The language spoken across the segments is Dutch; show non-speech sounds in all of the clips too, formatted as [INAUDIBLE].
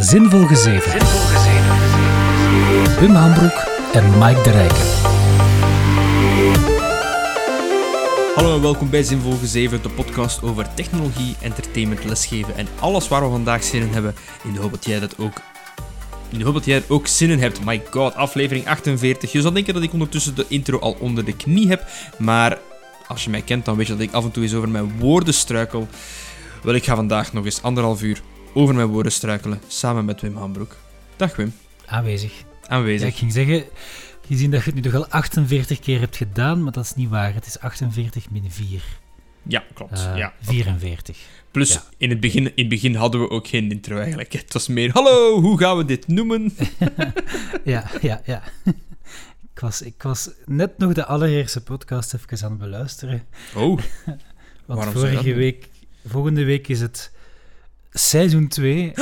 Zinvol Gezeven. Wim Hambroek en Mike de Rijken. Hallo en welkom bij Zinvol Gezeven, de podcast over technologie, entertainment, lesgeven en alles waar we vandaag zin in hebben. In de hoop dat jij dat ook in de hoop dat jij er ook zin in hebt. My god, aflevering 48. Je zou denken dat ik ondertussen de intro al onder de knie heb. Maar als je mij kent, dan weet je dat ik af en toe eens over mijn woorden struikel. Wel, ik ga vandaag nog eens anderhalf uur over mijn woorden struikelen. Samen met Wim Hambroek. Dag Wim. Aanwezig. Aanwezig. Ja, ik ging zeggen, gezien dat je het nu toch al 48 keer hebt gedaan, maar dat is niet waar. Het is 48 min 4. Ja, klopt. Eh, ja. 44. Plus, Ja. in, het begin, in het begin hadden we ook geen intro eigenlijk. Het was meer, hallo, hoe gaan we dit noemen? [LAUGHS] Ja, ja, ja. Ik was, ik was net nog de allereerste podcast even aan het beluisteren. Oh, [LAUGHS] Want Waarom vorige week, volgende week is het seizoen 2. [GASPS] ik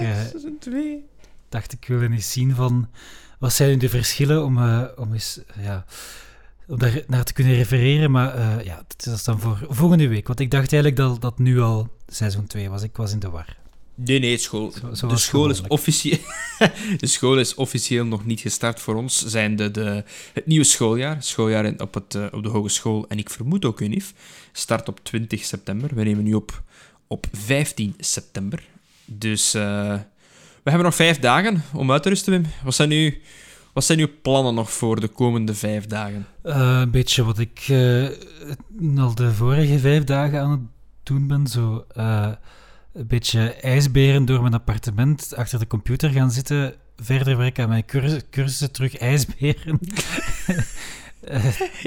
eh, seizoen 2. dacht, ik wil eens zien van wat zijn nu de verschillen om, eh, om eens eh, ja, om daar naar te kunnen refereren. Maar eh, ja, dat is dan voor volgende week. Want ik dacht eigenlijk dat dat nu al seizoen 2 was. Ik was in de war. Nee, nee, school. Zo- de, school is officieel, [LAUGHS] de school is officieel nog niet gestart voor ons. Zijn de, de, het nieuwe schooljaar, schooljaar in- op, het, op de hogeschool en ik vermoed ook UNIF, start op 20 september. We nemen nu op op 15 september. Dus eh, we hebben nog vijf dagen om uit te rusten, Wim. Wat zijn, nu, wat zijn uw plannen nog voor de komende vijf dagen? Eh, een beetje wat ik eh, al de vorige vijf dagen aan het doen ben. Zo een beetje ijsberen door mijn appartement, achter de computer gaan zitten, verder werken aan mijn cursus, cursussen, terug ijsberen. [LAUGHS]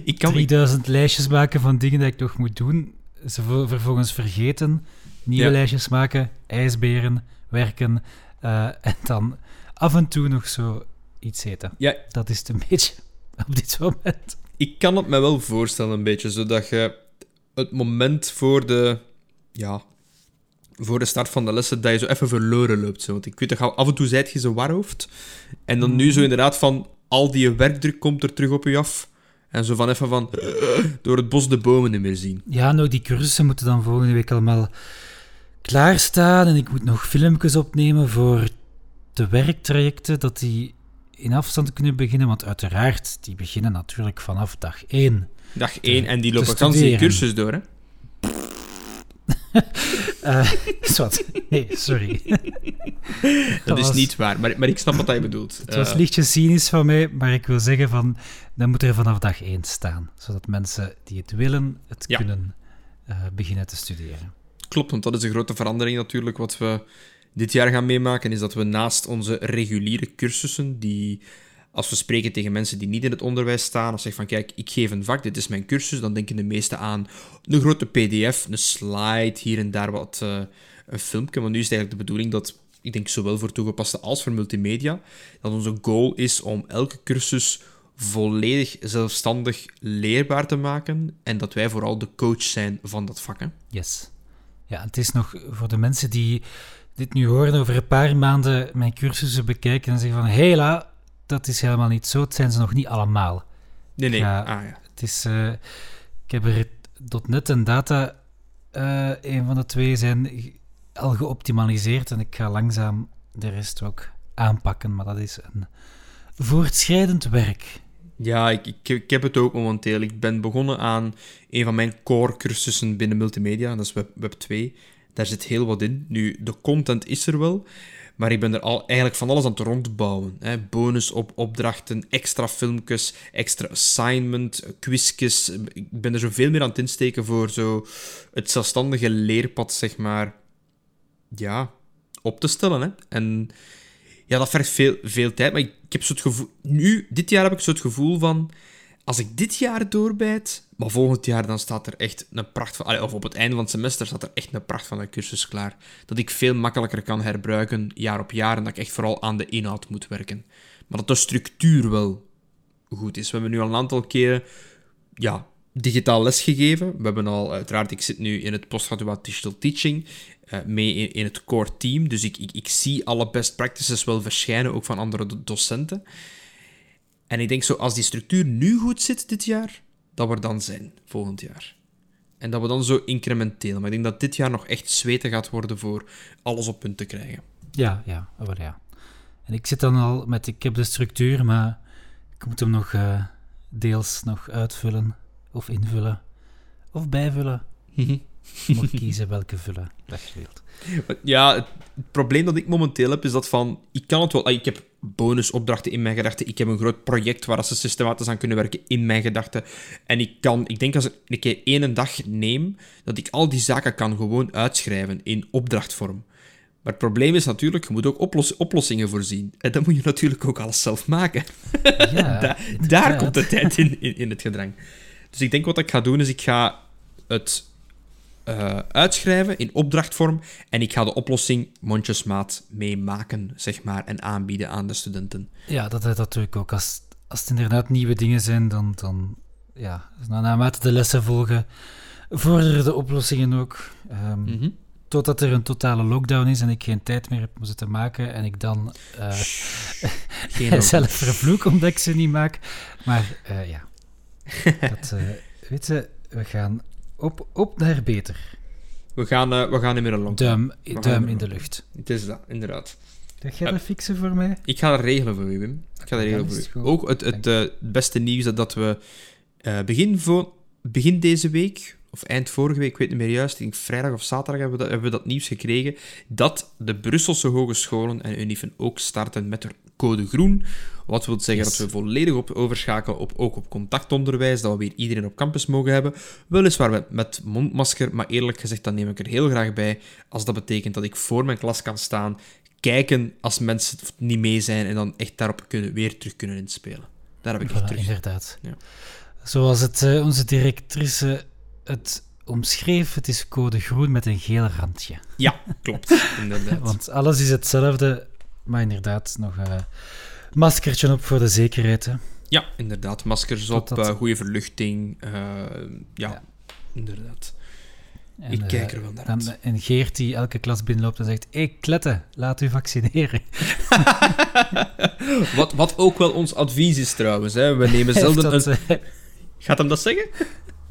Ik kan, 3000 lijstjes maken van dingen die ik nog moet doen. Ze ver- vervolgens vergeten, nieuwe Ja. lijstjes maken, ijsberen, werken eh, [LAUGHS] en dan af en toe nog zo iets eten. ja, Dat is het een [LAUGHS] beetje op dit moment. ik kan het me wel voorstellen, een beetje, zodat je het moment voor de, ja, voor de start van de lessen, dat je zo even verloren loopt. Zo. Want ik weet dat af en toe zijt je zo warhoofd. En dan nu zo inderdaad van, al die werkdruk komt er terug op je af. En zo van even van, door het bos de bomen niet meer zien. Ja, nou, die cursussen moeten dan volgende week allemaal klaarstaan. En ik moet nog filmpjes opnemen voor de werktrajecten, dat die in afstand kunnen beginnen. Want uiteraard, die beginnen natuurlijk vanaf dag 1. Dag 1, en die lopen gans die cursus door, hè. [LAUGHS] Eh zwart. Nee, sorry. [LAUGHS] Dat is was- niet waar, maar, maar ik snap wat hij bedoelt. Het was Eh, lichtjes cynisch van mij, maar ik wil zeggen van, dan moet er vanaf dag 1 staan. Zodat mensen die het willen, het Ja. kunnen eh, beginnen te studeren. Klopt, want dat is een grote verandering natuurlijk wat we dit jaar gaan meemaken, is dat we naast onze reguliere cursussen, die als we spreken tegen mensen die niet in het onderwijs staan, ze zeggen van kijk, ik geef een vak, dit is mijn cursus, dan denken de meesten aan een grote pdf, een slide, hier en daar wat eh, een filmpje. Maar nu is het eigenlijk de bedoeling dat, ik denk zowel voor toegepaste als voor multimedia, dat onze goal is om elke cursus volledig zelfstandig leerbaar te maken en dat wij vooral de coach zijn van dat vak. Yes. Ja, het is nog voor de mensen die dit nu horen over een paar maanden mijn cursussen bekijken en zeggen van hela, dat is helemaal niet zo. Het zijn ze nog niet allemaal. Nee, nee. Ja. Ah, ja. Het is, eh, ik heb er .NET en Data, eh, een van de twee, zijn al geoptimaliseerd en ik ga langzaam de rest ook aanpakken. Maar dat is een voortschrijdend werk. Ja, ik, ik, heb het ook momenteel. Ik ben begonnen aan een van mijn core cursussen binnen multimedia, dat is Web, Web 2. Daar zit heel wat in. Nu, de content is er wel, maar ik ben er al eigenlijk van alles aan het rondbouwen. Hè. Bonus op opdrachten, extra filmpjes, extra assignment, quizjes. Ik ben er zoveel meer aan het insteken voor zo het zelfstandige leerpad, zeg maar, ja, op te stellen. Hè. En ja, dat vergt veel, veel tijd, maar ik, ik heb het gevoel... Nu, dit jaar heb ik zo het gevoel van... Als ik dit jaar doorbijt, maar volgend jaar dan staat er echt een pracht van... Of op het einde van het semester staat er echt een pracht van een cursus klaar. Dat ik veel makkelijker kan herbruiken, jaar op jaar, en dat ik echt vooral aan de inhoud moet werken. Maar dat de structuur wel goed is. We hebben nu al een aantal keren ja, digitaal lesgegeven. We hebben al, uiteraard, ik zit nu in het postgraduaat Digital Teaching, mee in, in het core team. Dus ik, ik, ik zie alle best practices wel verschijnen, ook van andere do- docenten. En ik denk zo, als die structuur nu goed zit dit jaar, dat we er dan zijn volgend jaar. En dat we dan zo incrementeel. Maar ik denk dat dit jaar nog echt zweten gaat worden voor alles op punt te krijgen. Ja, ja, maar ja. En ik zit dan al met, ik heb de structuur, maar ik moet hem nog uh, deels nog uitvullen of invullen of bijvullen. [LAUGHS] [LAUGHS] Moet kiezen welke vullen dat wilt. Ja, het, het probleem dat ik momenteel heb is dat van, ik kan het wel, ah, ik heb bonusopdrachten in mijn gedachten, ik heb een groot project waar ze systematisch aan kunnen werken in mijn gedachten. En ik kan, ik denk als ik een keer één dag neem, dat ik al die zaken kan gewoon uitschrijven in opdrachtvorm. Maar het probleem is natuurlijk, je moet ook oplos oplossingen voorzien. En dan moet je natuurlijk ook alles zelf maken. Ja, [LAUGHS] Da- daar komt de tijd in, in, in het gedrang. Dus ik denk wat ik ga doen, is ik ga het eh, uitschrijven in opdrachtvorm en ik ga de oplossing mondjesmaat meemaken, zeg maar, en aanbieden aan de studenten. Ja, dat, dat doe ik ook. Als, als het inderdaad nieuwe dingen zijn, dan, dan ja, na- naarmate de lessen volgen, vorderen de oplossingen ook. Mhm. Totdat er een totale lockdown is en ik geen tijd meer heb om ze te maken en ik dan eh, Geen [LAUGHS] zelf vervloek omdat ik ze niet maak. Maar eh, ja, [LAUGHS] dat, weet je, we gaan op, op naar beter. We gaan, eh, we gaan een long. Duim, duim in de lucht. Het is dat, inderdaad. Ga jij dat fixen voor mij? Ik ga dat regelen voor u, Wim. Ik ga dat regelen voor u. Ook het, het eh, beste nieuws dat, dat we eh, begin, voor, begin deze week, of eind vorige week, ik weet niet meer juist, ik denk vrijdag of zaterdag hebben we dat, hebben we dat nieuws gekregen, dat de Brusselse hogescholen en Univen ook starten met de code groen. Wat wil zeggen Yes. dat we volledig op overschakelen op, ook op contactonderwijs, dat we weer iedereen op campus mogen hebben. Weliswaar met, met mondmasker, maar eerlijk gezegd, dat neem ik er heel graag bij, als dat betekent dat ik voor mijn klas kan staan, kijken als mensen niet mee zijn en dan echt daarop kunnen, weer terug kunnen inspelen. Daar heb ik echt Voilà, terug. inderdaad. Ja. Zoals het, eh, onze directrice het omschreef, het is code groen met een geel randje. Ja, [LAUGHS] klopt. Inderdaad. Want alles is hetzelfde, maar inderdaad nog een maskertje op voor de zekerheid. Hè. Ja, inderdaad. Maskers op, eh, goede verluchting. eh, ja, Ja. inderdaad. En, ik eh, kijk er wel naar dan- uit. En Geert die elke klas binnenloopt en zegt, hé Klette, laat u vaccineren. [LAUGHS] Wat, wat ook wel ons advies is trouwens. Hè. We nemen [LAUGHS] zelden dat, een... eh, Gaat hem dat zeggen?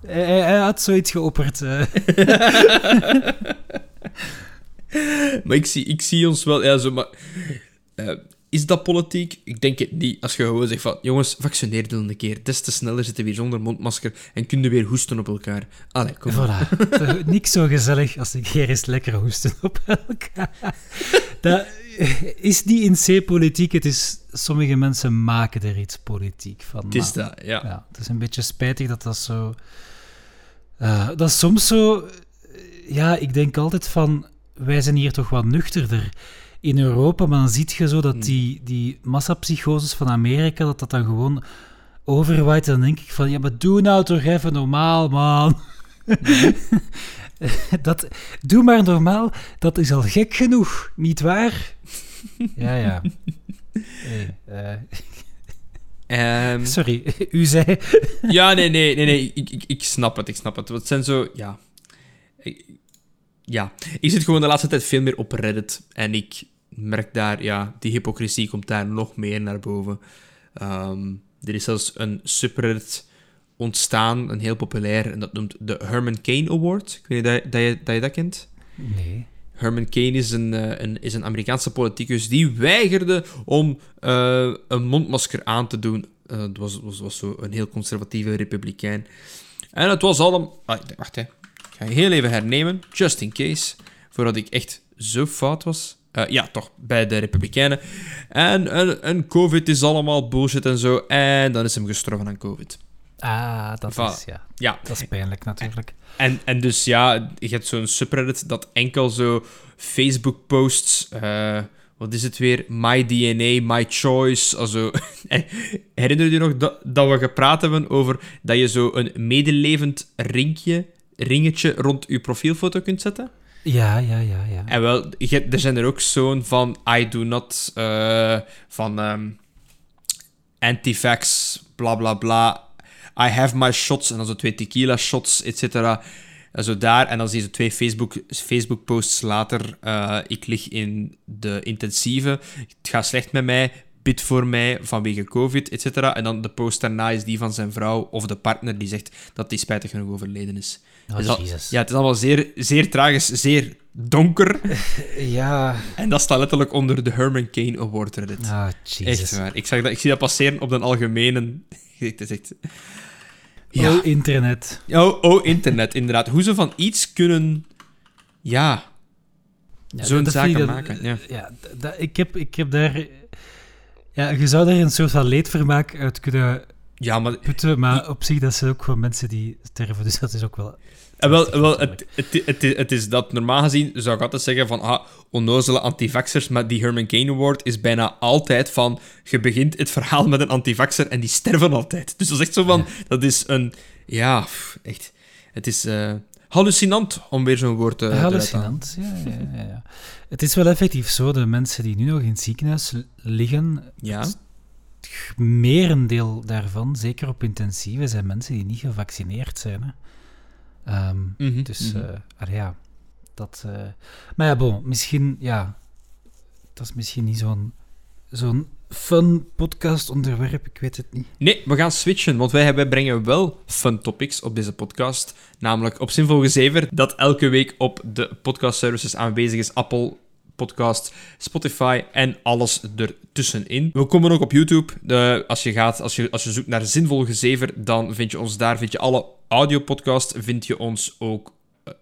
Hij, hij- had zoiets geopperd. eh. [LAUGHS] Maar ik zie, ik zie ons wel... Ja, zo, maar, eh, is dat politiek? Ik denk het niet. Als je gewoon zegt van... Jongens, vaccineer dan een keer. Des te sneller zitten we weer zonder mondmasker en kunnen weer hoesten op elkaar. Allee, kom. Voilà. Niks zo gezellig als een keer eens lekker hoesten op elkaar. Dat is niet in C politiek, het is... Sommige mensen maken er iets politiek van. Het is dat, ja. Ja, het is een beetje spijtig dat dat zo... eh, dat is soms zo... eh, Ja, ik denk altijd van... Wij zijn hier toch wat nuchterder in Europa, maar dan zie je zo dat Hmm. die, die massapsychoses van Amerika, dat dat dan gewoon overwaait. En dan denk ik van, ja, maar doe nou toch even normaal, man. [LAUGHS] dat, doe maar normaal, dat is al gek genoeg, niet waar? ja, ja. [LAUGHS] Hey, eh, Ehm, sorry, [LAUGHS] u zei... Ja, nee, nee, nee, nee. Ik, ik, ik snap het, ik snap het. Het zijn zo, ja. Ik- ja, ik zit gewoon de laatste tijd veel meer op Reddit. En ik merk daar, ja, die hypocrisie komt daar nog meer naar boven. Ehm, er is zelfs een subreddit ontstaan, een heel populair, en dat noemt de Herman Cain Award. Ik weet niet dat, dat, je, dat je dat kent. Nee. Herman Cain is een, eh, een, is een Amerikaanse politicus die weigerde om eh, een mondmasker aan te doen. Eh, Het was, was, was zo een heel conservatieve republikein. En het was allemaal... Ah, wacht, hè. Ik ga je heel even hernemen, just in case. Voordat ik echt zo fout was. Eh, ja, toch, bij de republikeinen. En, en, en covid is allemaal bullshit en zo. En dan is hem gestorven aan covid. Ah, dat is, ja, Ja, dat is pijnlijk natuurlijk. En, en dus ja, je hebt zo'n subreddit dat enkel zo Facebook-posts. eh, wat is het weer? My DNA, my choice. Also, [LAUGHS] herinner je nog dat, dat we gepraat hebben over dat je zo een medelevend ringje, ringetje rond je profielfoto kunt zetten? Ja, ja, ja, ja. En wel, je, er zijn er ook zo'n van I do not, eh, van ehm anti-vax, bla bla bla. I have my shots, en dan zo twee tequila shots, et cetera. En zo daar, en dan zo twee Facebook, Facebook-posts later. eh, ik lig in de intensieve, het gaat slecht met mij, bid voor mij vanwege COVID, et cetera. En dan de post daarna is die van zijn vrouw of de partner die zegt dat hij spijtig genoeg overleden is. Oh, al- ja, het is allemaal zeer, zeer tragisch, zeer donker. [LAUGHS] Ja. En dat staat letterlijk onder de Herman Cain Award Reddit. Ah. Echt waar. Ik, zag dat, ik zie dat passeren op de algemene... Het is echt... Oh, internet. Oh, oh, internet, inderdaad. Hoe ze van iets kunnen... Ja, Ja, zo'n zaken dat- maken. Ja. Ja, dat- ik, heb, ik heb daar... Ja, je zou daar een soort van leedvermaak uit kunnen ja, maar putten, maar op zich, dat zijn ook gewoon mensen die sterven, dus dat is ook wel... Eh, wel, wel het, het, het, is- het is dat, normaal gezien zou ik altijd zeggen van, ah, onnozele antivaxers, maar die Herman Cain Award is bijna altijd van, je begint het verhaal met een antivaxer en die sterven altijd. Dus dat is echt zo van, dat is een, ja, echt, het is eh, hallucinant, om weer zo'n woord te eruit te halen. Hallucinant, ja, ja, ja, ja. Het is wel effectief zo, de mensen die nu nog in het ziekenhuis liggen, Ja, het merendeel daarvan, zeker op intensieve, zijn mensen die niet gevaccineerd zijn. Hè. Ehm, Mhm, Dus, allee, ja, dat... eh, Maar ja, bon, misschien, ja... Dat is misschien niet zo'n zo'n fun podcast-onderwerp, ik weet het niet. Nee, we gaan switchen, want wij, wij brengen wel fun topics op deze podcast. Namelijk op Zinvol Gezever, dat elke week op de podcast services aanwezig is. Apple Podcast, Spotify en alles ertussenin. We komen ook op YouTube. Als, je gaat, als, je, als je zoekt naar Zinvol Gezever, dan vind je ons daar. Vind je alle audiopodcast, vind je ons ook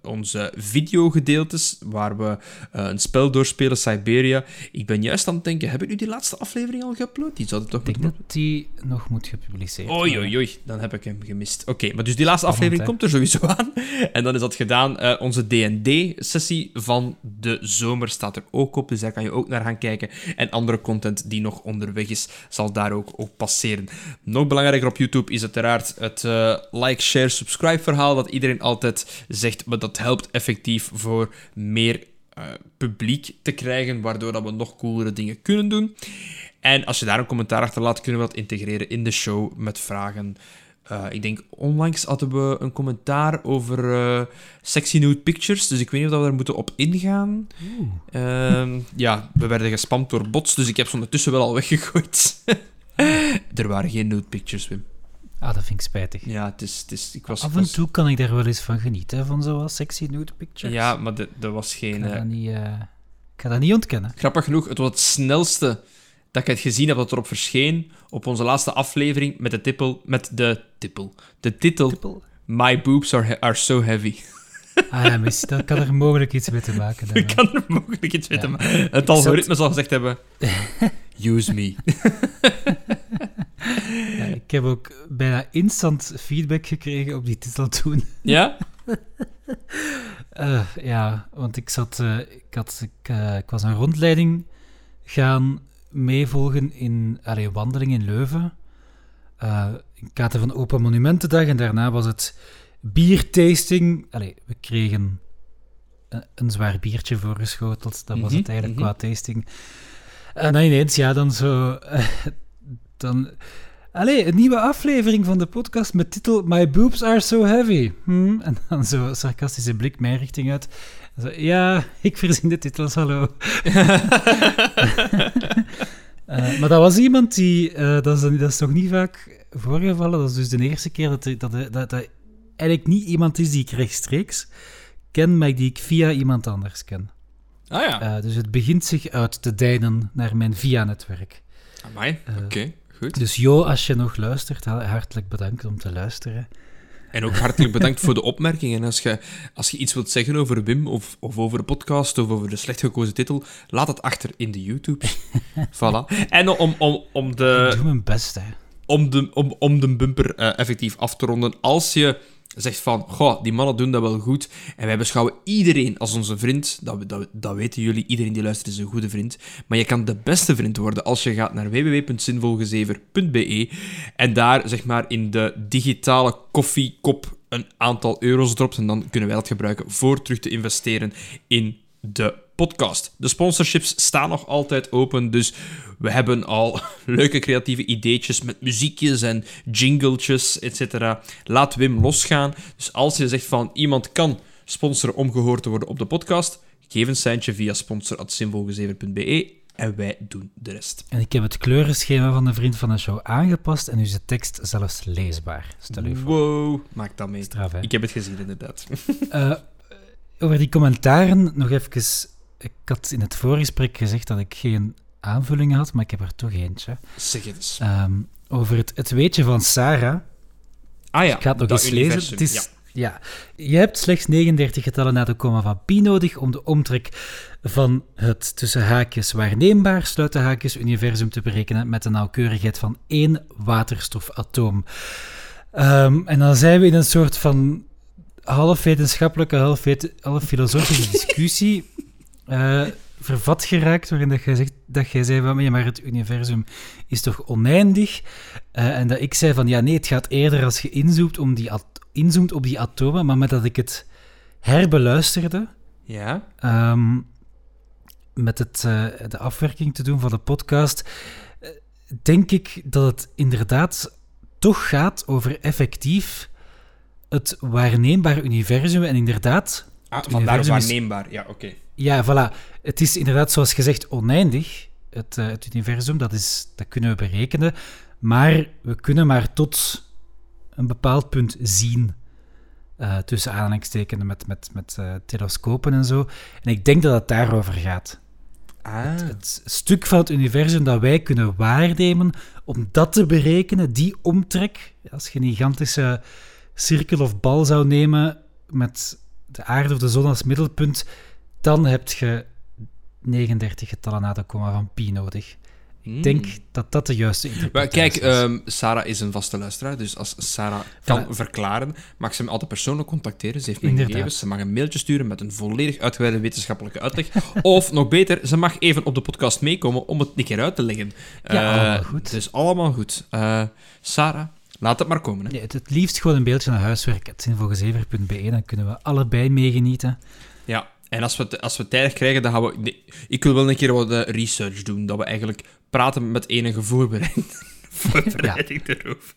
onze videogedeeltes, waar we eh, een spel doorspelen, Siberia. Ik ben juist aan het denken, heb ik nu die laatste aflevering al geüpload? Die zou het toch Ik denk moeten dat die nog moet gepubliceerd Oei, worden. oei, oei, dan heb ik hem gemist. Oké, maar dus die laatste Spannend, aflevering hè? komt er sowieso aan. [LAUGHS] En dan is dat gedaan. Eh, onze D&D-sessie van de zomer staat er ook op, dus daar kan je ook naar gaan kijken. En andere content die nog onderweg is, zal daar ook, passeren. Nog belangrijker op YouTube is uiteraard het eh, like, share, subscribe verhaal, dat iedereen altijd zegt, maar dat helpt effectief voor meer eh, publiek te krijgen, waardoor dat we nog coolere dingen kunnen doen. En als je daar een commentaar achter laat, kunnen we dat integreren in de show met vragen. Eh, ik denk, onlangs hadden we een commentaar over eh, sexy nude pictures, dus ik weet niet of we daar moeten op ingaan. Ehm, [LAUGHS] ja, we werden gespamd door bots, dus ik heb ze ondertussen wel al weggegooid. [LAUGHS] er waren geen nude pictures, Wim. Ah, dat vind ik spijtig. Ja, het is... Het is ik was, Af ik en was- toe kan ik daar wel eens van genieten, van zoals sexy nude pictures. Ja, maar dat was ik geen... ga, eh, dat niet, eh, ik ga dat niet ontkennen. Grappig genoeg, het was het snelste dat ik het gezien heb dat erop verscheen op onze laatste aflevering met de titel, met de titel, de titel Tippel. My boobs are, are so heavy. Ah ja, mis, dat kan er mogelijk iets mee te maken [LAUGHS] hebben. Ik kan er mogelijk iets weten, Ja. maar het algoritme zal gezegd hebben, [LAUGHS] use me. [LAUGHS] Ja, ik heb ook bijna instant feedback gekregen op die titel toen. Ja? [LAUGHS] Eh, ja, want ik zat, eh, ik, had, ik, eh, ik was een rondleiding gaan meevolgen in allee, een wandeling in Leuven. In het kader van Open Monumentendag. En daarna was het biertasting. Allee, we kregen een, een zwaar biertje voorgeschoteld. Dat was Mhm, het eigenlijk mhm. qua tasting. En dan ineens, ja, dan zo... dan... Allee, een nieuwe aflevering van de podcast met titel My boobs are so heavy. Hm? En dan zo sarcastische blik mijn richting uit. Zo, ja, ik verzin de titels, hallo. [LAUGHS] Eh, maar dat was iemand die, eh, dat, is, dat is nog niet vaak voorgevallen, dat is dus de eerste keer dat, dat, dat, dat eigenlijk niet iemand is die ik rechtstreeks ken, maar die ik via iemand anders ken. Ah ja, Eh, dus het begint zich uit te deinen naar mijn via-netwerk. amai, oké, goed. Dus Jo, als je nog luistert, ha- hartelijk bedankt om te luisteren. En ook hartelijk bedankt voor de opmerkingen. Als je, als je iets wilt zeggen over Wim, of, of over de podcast, of over de slecht gekozen titel, laat het achter in de YouTube. [LAUGHS] voilà. En om, om, om ik de... doe mijn best, hè. om de, om, om de bumper eh, effectief af te ronden. Als je zegt van, goh, die mannen doen dat wel goed. En wij beschouwen iedereen als onze vriend. Dat, dat, dat weten jullie. Iedereen die luistert is een goede vriend. Maar je kan de beste vriend worden als je gaat naar www.zinvolgezever.be en daar, zeg maar, in de digitale koffiekop een aantal euro's dropt. En dan kunnen wij dat gebruiken voor terug te investeren in de podcast. De sponsorships staan nog altijd open, dus we hebben al [LAUGHS] leuke creatieve ideetjes met muziekjes en jingletjes, etc. Laat Wim losgaan. Dus als je zegt van iemand kan sponsoren om gehoord te worden op de podcast, geef een seintje via sponsor.zinvolgezever.be en wij doen de rest. En ik heb het kleurenschema van de vriend van de show aangepast en nu is de tekst zelfs leesbaar. Stel u voor. Wow, maak dat mee. Straf? Ik heb het gezien, inderdaad. Eh, over die commentaren nog even. Ik had in het voorgesprek gezegd dat ik geen aanvullingen had, maar ik heb er toch eentje. Zeg het eens. Ehm, over het, het weetje van Sarah. Ah ja, Ik ga het nog dat eens lezen. Het is, ja. ja. Je hebt slechts 39 getallen na de komma van pi nodig om de omtrek van het tussen haakjes waarneembaar sluiten haakjes universum te berekenen met een nauwkeurigheid van één waterstofatoom. Ehm, en dan zijn we in een soort van half wetenschappelijke, half, wet- half filosofische [LAUGHS] discussie eh, vervat geraakt, waarin dat jij, zegt, dat jij zei van, ja, maar het universum is toch oneindig? Eh, en dat ik zei van, ja nee, het gaat eerder als je inzoomt, om die inzoomt op die atomen, maar met dat ik het herbeluisterde, Ja? ehm, met het, eh, de afwerking te doen van de podcast, denk ik dat het inderdaad toch gaat over effectief het waarneembaar universum. En inderdaad, Ah, vandaar waarneembaar. Ja, oké. Ja, voilà. Het is inderdaad, zoals gezegd, oneindig. Het, eh, het universum, dat, is, dat kunnen we berekenen. Maar we kunnen maar tot een bepaald punt zien. eh, tussen aanhalingstekens met, met, met eh, telescopen en zo. En ik denk dat het daarover gaat. Ah. Het stuk van het universum dat wij kunnen waarnemen, om dat te berekenen, die omtrek, als je een gigantische cirkel of bal zou nemen met de aarde of de zon als middelpunt, dan heb je 39 getallen na de komma van pi nodig. Ik denk dat dat de juiste Maar interpretatie kijk, is. ehm, Sarah is een vaste luisteraar, dus als Sarah kan Voilà. verklaren, mag ze me altijd persoonlijk contacteren. Ze heeft mijn Inderdaad. gegevens, ze mag een mailtje sturen met een volledig uitgebreide wetenschappelijke uitleg. [LAUGHS] of nog beter, ze mag even op de podcast meekomen om het een keer uit te leggen. Ja, Eh, allemaal goed. Dus allemaal goed. Eh, Sarah, laat het maar komen. Hè. Het, het liefst gewoon een beeldje naar huiswerk, het zinvolgezever.be, dan kunnen we allebei meegenieten. En als we, als we tijdig krijgen, dan gaan we... nee, ik wil wel een keer wat eh, research doen, dat we eigenlijk praten met enige voorbereiding, [LAUGHS] voorbereiding erover.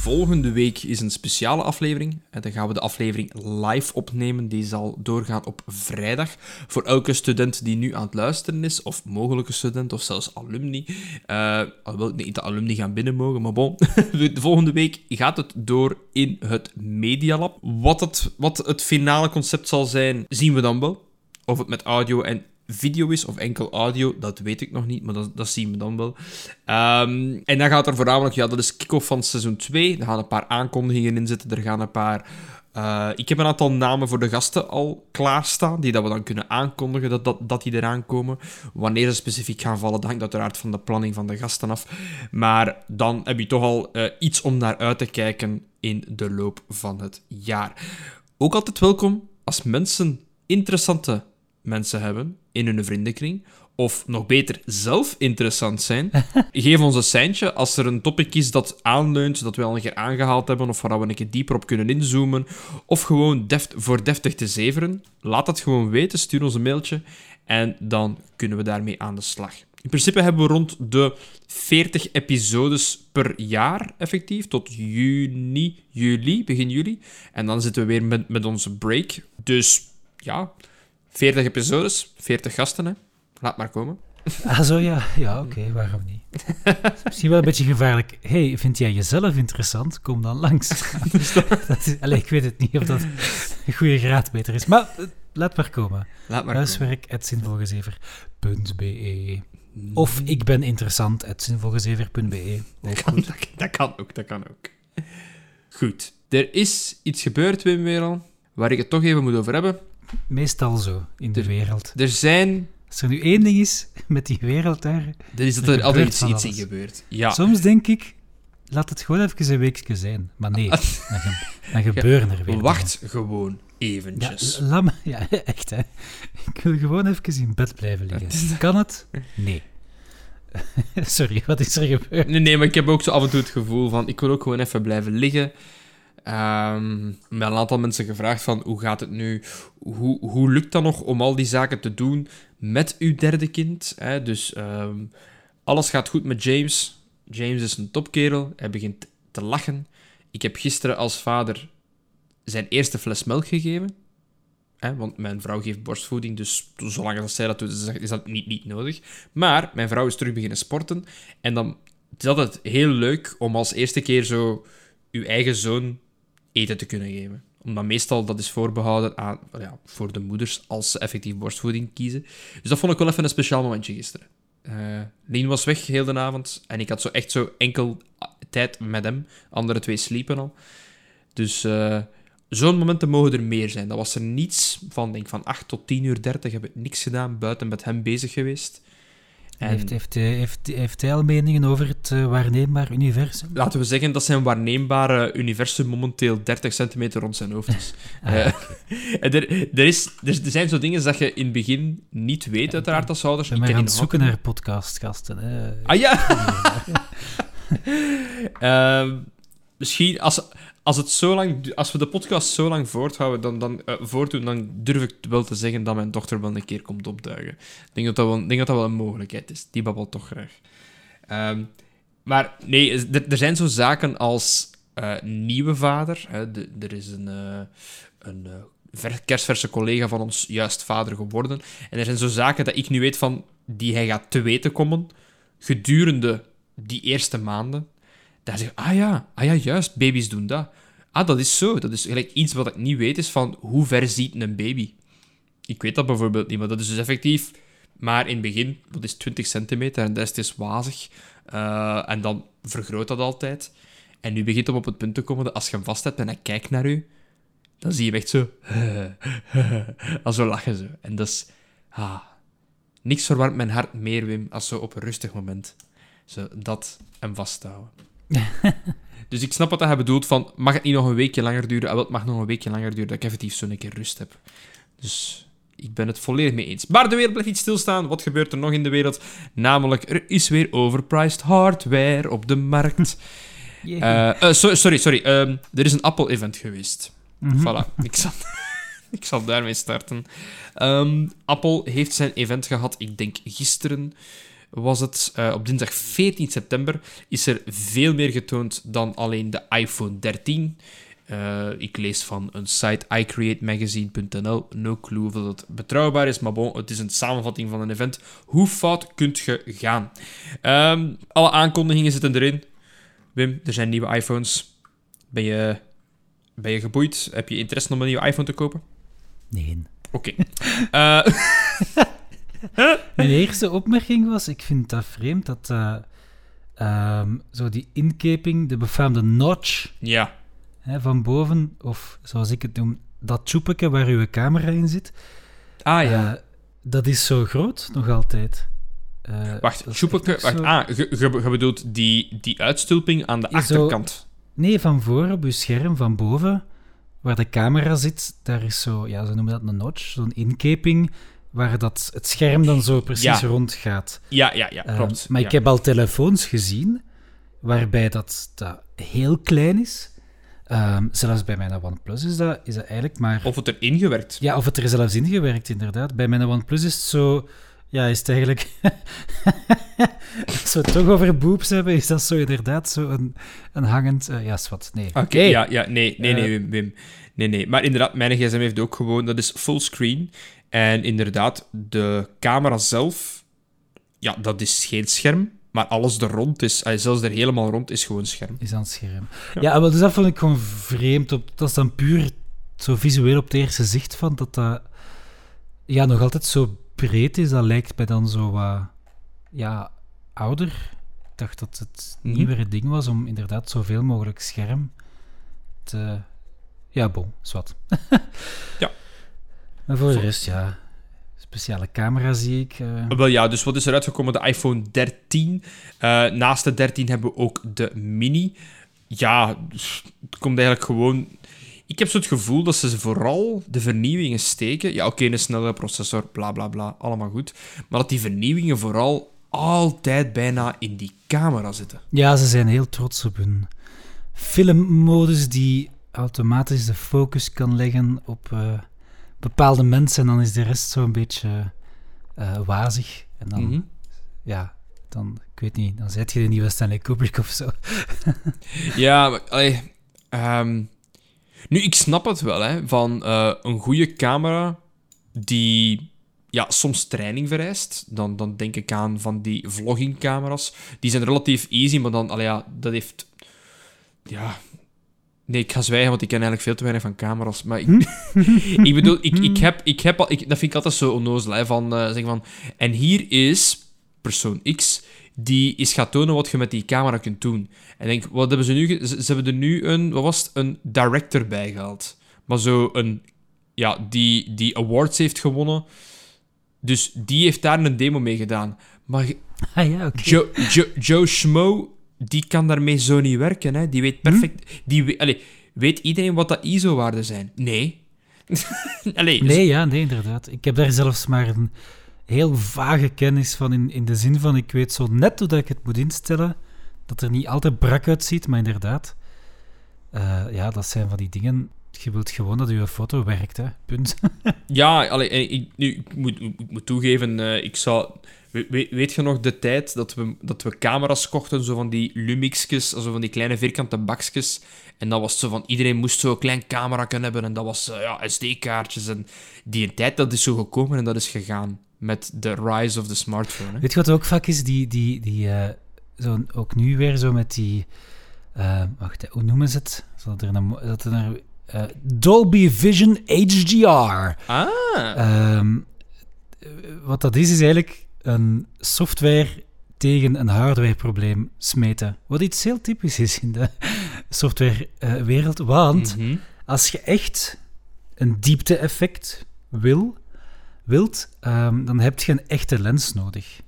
Volgende week is een speciale aflevering. Dan gaan we de aflevering live opnemen. Die zal doorgaan op vrijdag. Voor elke student die nu aan het luisteren is, of mogelijke student, of zelfs alumni. Eh alhoewel ik niet dat alumni gaan binnen mogen, maar bon. [LAUGHS] De volgende week gaat het door in het Medialab. Wat het, wat het finale concept zal zijn, zien we dan wel. Of het met audio en video is of enkel audio, dat weet ik nog niet, maar dat, dat zien we dan wel. Ehm, en dan gaat er voornamelijk, ja, dat is kick-off van seizoen 2. Er gaan een paar aankondigingen in zitten, er gaan een paar... eh, ik heb een aantal namen voor de gasten al klaarstaan, die dat we dan kunnen aankondigen dat, dat, dat die eraan komen. Wanneer ze specifiek gaan vallen, dat hangt uiteraard van de planning van de gasten af. Maar dan heb je toch al eh, iets om naar uit te kijken in de loop van het jaar. Ook altijd welkom als mensen interessante mensen hebben in hun vriendenkring, of nog beter, zelf interessant zijn, [LAUGHS] geef ons een seintje als er een topic is dat aanleunt, dat we al een keer aangehaald hebben, of waar we een keer dieper op kunnen inzoomen, of gewoon deft, voor deftig te zeveren. Laat het gewoon weten, stuur ons een mailtje en dan kunnen we daarmee aan de slag. In principe hebben we rond de 40 episodes per jaar effectief, tot juni, juli, begin juli. En dan zitten we weer met, met onze break. Dus ja, 40 episodes, 40 gasten, hè. Laat maar komen. Ah, zo ja. Ja, oké, waarom niet? [LAUGHS] Misschien wel een beetje gevaarlijk. hey, vind jij jezelf interessant? Kom dan langs. [LAUGHS] [LAUGHS] dat is, allee, ik weet het niet of dat een goede graadmeter is. Maar eh, laat maar komen. Laat maar komen. Huiswerk.zinvolgezever.be Of ik ben interessant, zinvolgezever.be. Ook Kan, dat, dat kan ook, dat kan ook. Goed. Er is iets gebeurd, Wim Weeral, waar ik het toch even moet over hebben. Meestal zo in de Er- wereld. Er zijn... Als er nu één ding is met die wereld daar, Er is dat Er er altijd gebeurt iets, in alles. gebeurd. Ja. soms denk ik, laat het gewoon even een weekje zijn. Maar nee, [LAUGHS] dan, ge- dan gebeuren er weer Wacht gewoon eventjes. Ja, ja, [LAUGHS] echt hè. Ik wil gewoon even in bed blijven liggen. Kan het? Nee. [LAUGHS] Sorry, wat is er gebeurd? Nee, nee, maar ik heb ook zo af en toe het gevoel van... Ik wil ook gewoon even blijven liggen. Ehm met een aantal mensen gevraagd van... Hoe gaat het nu? Hoe, hoe lukt dat nog om al die zaken te doen met uw derde kind? Hè? Dus ehm, alles gaat goed met James. James is een topkerel. Hij begint te lachen. Ik heb gisteren als vader zijn eerste fles melk gegeven. Hè, want mijn vrouw geeft borstvoeding, dus zolang als zij dat doet, is dat- is niet, niet nodig. Maar mijn vrouw is terug beginnen sporten. En dan is dat het heel leuk om als eerste keer zo uw eigen zoon eten te kunnen geven. Omdat meestal dat is voorbehouden aan, ja, voor de moeders als ze effectief borstvoeding kiezen. Dus dat vond ik wel even een speciaal momentje gisteren. Eh Lien was weg heel de avond en ik had zo echt zo enkel tijd met hem. Andere twee sliepen al. Dus eh, zo'n momenten mogen er meer zijn. Dat was er niets van, denk van 8 tot 10 uur 30 heb ik niks gedaan, buiten met hem bezig geweest. Heeft, heeft, hij- heeft, heeft hij al meningen over het eh, waarneembaar universum? laten we zeggen dat zijn waarneembare universum momenteel 30 centimeter rond zijn hoofd is. [LAUGHS] Ah, Eh, [LAUGHS] en er, er, is, er, er zijn zo dingen dat je in het begin niet weet, uiteraard, als ouders. Ik ben ken maar aan die het nog zoeken naar podcastgasten. Hè. Ah ja! [LAUGHS] Ehm, misschien als, als, het zo lang, als we de podcast zo lang voorthouden, dan, dan, eh, voortdoen, dan durf ik wel te zeggen dat mijn dochter wel een keer komt opduiken. Ik denk dat dat wel, denk dat, dat wel een mogelijkheid is. Die babbelt toch graag. Ehm, maar nee, er, zijn zo zaken als eh, nieuwe vader. Hè, er is een, eh, een ver- kerstverse collega van ons juist vader geworden. En er zijn zo zaken dat ik nu weet van die hij gaat te weten komen gedurende die eerste maanden. Daar zeg ik, ah ja, ah ja, juist, baby's doen dat. Ah, dat is zo. Dat is gelijk iets wat ik niet weet, is van hoe ver ziet een baby. Ik weet dat bijvoorbeeld niet, maar dat is dus effectief maar in het begin, dat is 20 centimeter en de rest is wazig. Eh, en dan vergroot dat altijd. En nu begint het op het punt te komen dat als je hem vast hebt en hij kijkt naar u, dan zie je hem echt zo... [LAUGHS] Al zo lachen zo. En dat is... Ah, niks verwarmt mijn hart meer, Wim, als zo op een rustig moment. Zo dat hem vasthouden. [LAUGHS] dus ik snap wat hij bedoelt van... Mag het niet nog een weekje langer duren? Ah, wel, het mag nog een weekje langer duren, dat ik effectief zo'n keer rust heb. Dus ik ben het volledig mee eens. Maar de wereld blijft niet stilstaan. Wat gebeurt er nog in de wereld? Namelijk, er is weer overpriced hardware op de markt. [LAUGHS] Eh, eh, so- sorry, sorry. ehm, er is een Apple-event geweest. Mhm. Voilà, ik zal, [LAUGHS] ik zal daarmee starten. Ehm, Apple heeft zijn event gehad, ik denk gisteren was het. eh, op dinsdag 14 september is er veel meer getoond dan alleen de iPhone 13. Eh, ik lees van een site iCreateMagazine.nl. No clue of dat betrouwbaar is, maar bon, het is een samenvatting van een event. Hoe fout kunt je gaan? Ehm, alle aankondigingen zitten erin. Wim, er zijn nieuwe iPhones. Ben je, ben je geboeid? Heb je interesse om een nieuwe iPhone te kopen? Nee. Oké. Eh, [LAUGHS] Mijn eerste opmerking was, ik vind dat vreemd dat ehm, zo die inkeping, de befaamde notch ja. hè, van boven, of zoals ik het noem, dat tjoepeke waar uw camera in zit, Ah ja. eh, dat is zo groot nog altijd. Eh, wacht, nog wacht. zo- Ah, je, je, je bedoelt die, die uitstulping aan de achterkant. Nee, van voor op uw scherm, van boven, waar de camera zit, daar is zo, ja, ze noemen dat een notch, zo'n inkeping, waar dat, het scherm dan zo precies Ja. rond gaat. Ja, ja, ja, Ehm, klopt. maar ja. ik heb al telefoons gezien waarbij dat, dat heel klein is. Ehm, zelfs bij mijn OnePlus is dat, is dat eigenlijk maar... Of het er ingewerkt. Ja, of het er zelfs ingewerkt, inderdaad. Bij mijn OnePlus is het zo... Ja, is het eigenlijk... [LAUGHS] Als we het toch over boobs hebben, is dat zo inderdaad zo een, een hangend... eh, ja, zwart, nee. Oké, ja, ja, nee, nee, nee, Eh. Wim, Wim. Nee, nee. Maar inderdaad, mijn gsm heeft ook gewoon... Dat is fullscreen. En inderdaad, de camera zelf... Ja, dat is geen scherm. Maar alles er rond is, eh, zelfs er helemaal rond, is gewoon scherm. Is aan het scherm. Ja, maar dus dat vond ik gewoon vreemd. Op, dat is dan puur zo visueel op het eerste zicht van dat dat ja, nog altijd zo breed is. Dat lijkt mij dan zo wat ja, ouder. Ik dacht dat het Mhm. nieuwere ding was om inderdaad zoveel mogelijk scherm te... Ja, bon, zwart. [LAUGHS] Ja. Maar voor de rest, ja... Speciale camera zie ik. eh. Wel ja, dus wat is er uitgekomen? De iPhone 13. Eh, naast de 13 hebben we ook de Mini. Ja, het komt eigenlijk gewoon... Ik heb zo het gevoel dat ze vooral de vernieuwingen steken. Ja, oké, een snelle processor, bla bla bla, allemaal goed. Maar dat die vernieuwingen vooral altijd bijna in die camera zitten. Ja, ze zijn heel trots op hun filmmodus die automatisch de focus kan leggen op eh, bepaalde mensen en dan is de rest zo'n beetje eh, wazig. En dan, Mhm. ja, dan, ik weet niet, dan zet je de nieuwe Stanley Kubrick of zo. [LAUGHS] Ja, maar, allee, ehm, Nu, ik snap het wel, hè, van eh, een goede camera die ja, soms training vereist. Dan, dan denk ik aan van die vloggingcamera's. Die zijn relatief easy, maar dan, allee, ja, dat heeft... Ja... Nee, ik ga zwijgen, want ik ken eigenlijk veel te weinig van camera's. Maar ik, [LAUGHS] ik bedoel, ik, ik heb, ik heb al, ik, dat vind ik altijd zo onnozel, hè, van, eh zeggen van... En hier is persoon X die is gaat tonen wat je met die camera kunt doen. En denk, wat hebben ze nu... Ze, ze hebben er nu een, wat was het, een director bij gehaald. Maar zo een... Ja, die, die awards heeft gewonnen. Dus die heeft daar een demo mee gedaan. Maar Ah ja, oké. Joe, Joe, Joe Schmo, die kan daarmee zo niet werken. Hè. Die weet perfect... Die allee, weet iedereen wat dat ISO-waarden zijn? Nee. [LAUGHS] allee, dus- Nee, ja, nee, inderdaad. Ik heb daar zelfs maar een heel vage kennis van, in, in de zin van, ik weet zo net hoe dat ik het moet instellen, dat er niet altijd brak uitziet, maar inderdaad. eh, ja, dat zijn van die dingen... Je wilt gewoon dat je foto werkt, hè. Punt. [LAUGHS] Ja, allee, ik, nu, ik, moet, ik moet toegeven, eh, ik zou... we- we- weet je nog de tijd dat we, dat we camera's kochten, zo van die Lumixjes, zo van die kleine vierkante bakjes. En dat was zo van, iedereen moest zo'n klein camera kunnen hebben. En dat was eh, ja, SD-kaartjes. En die tijd, dat is zo gekomen en dat is gegaan. Met de rise of the smartphone. Hè. Weet je wat ook vaak is? Die, die, die, eh, zo, ook nu weer zo met die... eh, wacht, hoe noemen ze het? Zal er een, dat er een, Dolby Vision HDR. Ah, Ehm, eh, wat dat is, is eigenlijk een software tegen een hardwareprobleem smeten. Wat iets heel typisch is in de [LAUGHS] softwarewereld. want mhm. als je echt een diepte-effect wil, wilt, ehm, dan heb je een echte lens nodig.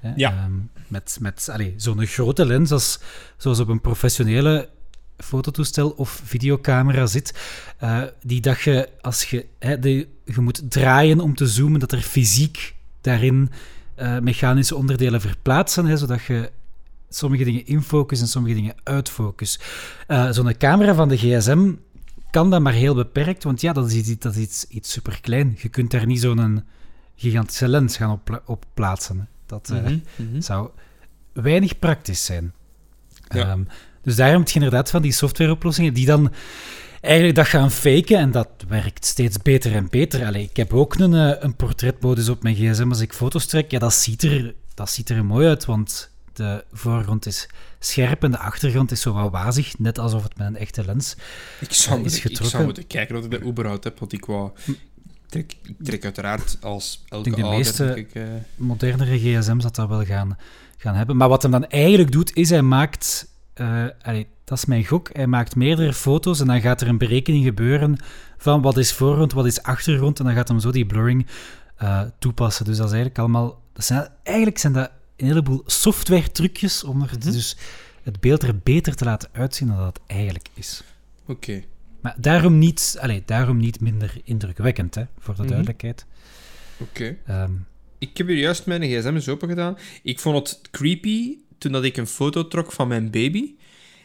Hè? Ja. Ehm, met met zo'n grote lens als, zoals op een professionele fototoestel of videocamera zit, eh, die dat je, als je, hè, de, je moet draaien om te zoomen, dat er fysiek daarin eh, mechanische onderdelen verplaatsen, hè, zodat je sommige dingen infocus en sommige dingen uitfocus. Eh, Zo'n camera van de gsm kan dat maar heel beperkt, want ja, dat is iets, dat is iets, iets superklein. Je kunt daar niet zo'n gigantische lens gaan op, op plaatsen. Dat eh, Mhm, mhm. zou weinig praktisch zijn. Ja. Ehm, dus daarom heb je inderdaad van die softwareoplossingen die dan eigenlijk dat gaan faken en dat werkt steeds beter en beter. Allee, ik heb ook een, eh, een portretmodus op mijn gsm als ik foto's trek. Ja, dat ziet er, dat ziet er mooi uit, want de voorgrond is scherp en de achtergrond is zo wat wazig, net alsof het met een echte lens Ik zou, is moeten, ik getrokken. zou moeten kijken wat ik bij Uberhout heb, want ik wou... Ik trek, ik trek uiteraard als elke denk de meeste- ik, eh, modernere gsm's dat dat wel gaan, gaan hebben. Maar wat hem dan eigenlijk doet, is hij maakt... eh, allee, dat is mijn gok. Hij maakt meerdere foto's en dan gaat er een berekening gebeuren van wat is voorgrond, wat is achtergrond. En dan gaat hem zo die blurring eh, toepassen. Dus dat is eigenlijk allemaal... Dat zijn, eigenlijk zijn dat een heleboel software-trucjes om er Mhm. dus het beeld er beter te laten uitzien dan dat het eigenlijk is. Oké. Maar daarom niet, allee, daarom niet minder indrukwekkend, hè, voor de Mhm. duidelijkheid. Oké. Ehm, Ik heb hier juist mijn gsm eens open gedaan. Ik vond het creepy toen dat ik een foto trok van mijn baby.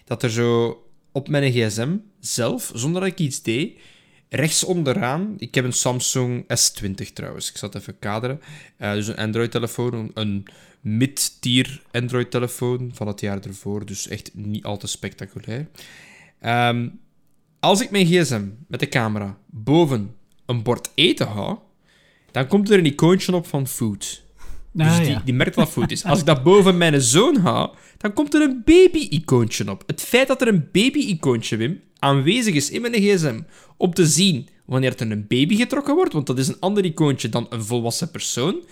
Dat er zo op mijn gsm zelf, zonder dat ik iets deed, rechts onderaan... Ik heb een Samsung S20 trouwens. Ik zal het even kaderen. Eh, dus een Android-telefoon, een, mid-tier Android-telefoon van het jaar ervoor. Dus echt niet al te spectaculair. Ehm, als ik mijn gsm met de camera boven een bord eten hou, dan komt er een icoontje op van food. Dus ah, die, ja. die merkt wat food is. Als ik [LAUGHS] dat boven mijn zoon hou, dan komt er een baby-icoontje op. Het feit dat er een baby-icoontje, Wim, aanwezig is in mijn gsm, om te zien wanneer er een baby getrokken wordt, want dat is een ander icoontje dan een volwassen persoon,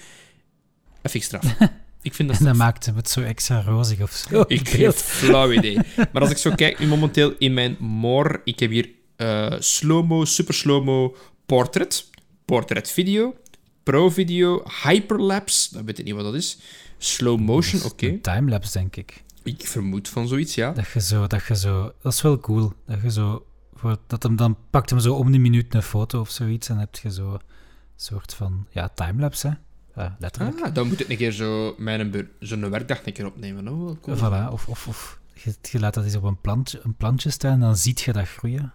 vind ik straf. [LAUGHS] Ik vind dat En dat maakt hem het zo extra rozig of zo. Ik Beeld. heb flauw idee. [LAUGHS] Maar als ik zo kijk, nu momenteel in mijn more, ik heb hier eh slow-mo, super slow-mo, portrait, portrait video, pro video, hyperlapse, dat weet ik niet wat dat is, slow motion, oké. Een timelapse, denk ik. Ik vermoed van zoiets, ja. Dat je zo, dat je zo... Dat is wel cool. Dat je zo... Voor, dat hem, dan pakt hem zo om de minuut een foto of zoiets en heb je zo een soort van... Ja, timelapse, hè. Ja, letterlijk. Ah, dan moet ik een keer zo mijn zo'n werkdag een keer opnemen. Oh, wel cool. Voilà. Of, of, of je, je laat dat eens op een plantje, een plantje staan en dan ziet je dat groeien.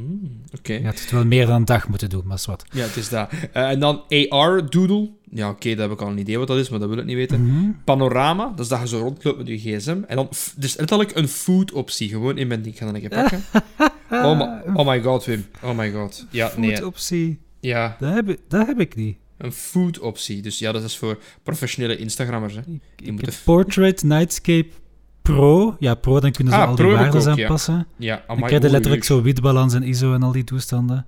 Hmm, Oké. Je had het wel meer dan een dag moeten doen, maar is wat. Ja, het is dat. Eh, en dan AR Doodle. Ja, oké, daar heb ik al een idee wat dat is, maar dat wil ik niet weten. Mhm. Panorama, dat is dat je zo rondloopt met je gsm. En dan, dus letterlijk een food optie. Gewoon in mijn ding. Ik ga dat een keer pakken. [LAUGHS] Oh, my, oh my god, Wim. Oh my god. Ja, nee. Food optie. Ja, Dat heb, ik- dat heb ik niet. een food optie. Dus ja, dat is voor professionele Instagrammers. Hè. Ik moeten heb Portrait Nightscape Pro. Ja, Pro, dan kunnen ze Ah, al die waarden ook, ja. aanpassen. Ja, Dan krijg je letterlijk zo witbalans en ISO en al die toestanden.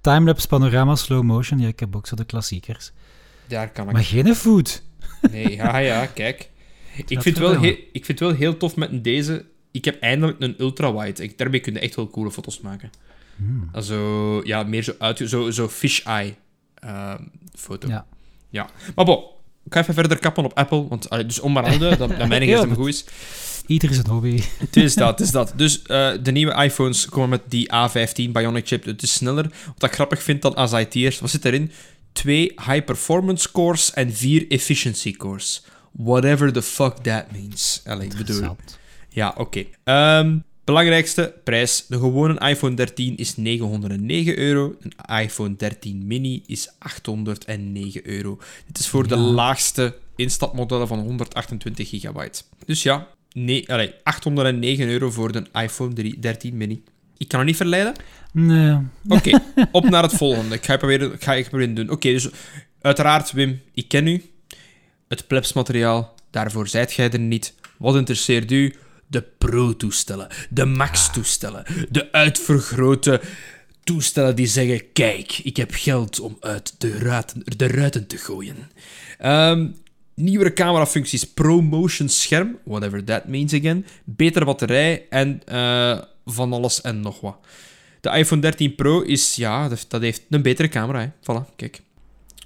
Timelapse, panorama, slow motion. Ja, ik heb ook zo de klassiekers. Daar kan ik. Maar geen food. Nee, ja, ja, kijk. Ik vind, wel heel, ik vind het wel heel tof met deze. Ik heb eindelijk een ultra-wide. Ik- Daarmee kun je echt wel coole foto's maken. Hmm. Also, ja, meer zo uit... Zo, zo fish-eye ehm, foto. Ja. Ja. Maar bon, ik ga even verder kappen op Apple. Want, dus om maar handen, [LAUGHS] dat, dat mijn gsm goed is. Ieder is een hobby. Het is dat, het is dat. Dus eh, de nieuwe iPhones komen met die A15 Bionic chip. Het is sneller. Wat ik grappig vind dan als IT'ers, wat zit erin? Twee high-performance cores en vier efficiency cores. Whatever the fuck that means. Allee, ik bedoel... Ja, oké. Ehm, belangrijkste prijs. De gewone iPhone 13 is 909 euro. Een iPhone 13 mini is 809 euro. Dit is voor de laagste instapmodellen van 128 gigabyte. Dus ja, nee, allee, 809 euro voor de iPhone 3 13 mini. Ik kan het niet verleiden. Nee. Oké, [LAUGHS] op naar het volgende. Ik ga proberen, ik ga het proberen doen. Oké, dus uiteraard, Wim, ik ken u. Het plebsmateriaal, daarvoor zijt jij er niet. Wat interesseert u? De Pro-toestellen, de Max-toestellen, de uitvergrote toestellen die zeggen: Kijk, ik heb geld om uit de ruiten, de ruiten te gooien. Ehm, nieuwere camerafuncties, ProMotion scherm, whatever that means again. Betere batterij en eh, van alles en nog wat. De iPhone 13 Pro is, ja, dat, heeft een betere camera. Hè. Voilà, kijk.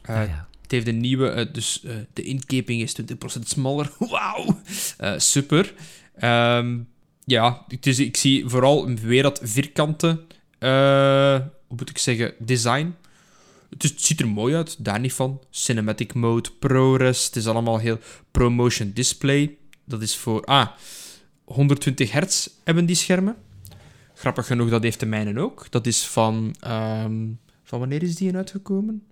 Eh, ja. Het heeft een nieuwe, eh, dus de inkeping is 20% smaller. [LAUGHS] Wauw, super. Ehm, ja, het is, ik zie vooral weer dat vierkante, hoe moet ik zeggen, design. Het, is, het ziet er mooi uit, daar niet van. Cinematic mode, ProRes, het is allemaal heel ProMotion display. Dat is voor, ah, 120 hertz hebben die schermen. Grappig genoeg, dat heeft de mijne ook. Dat is van, ehm, van wanneer is die in uitgekomen?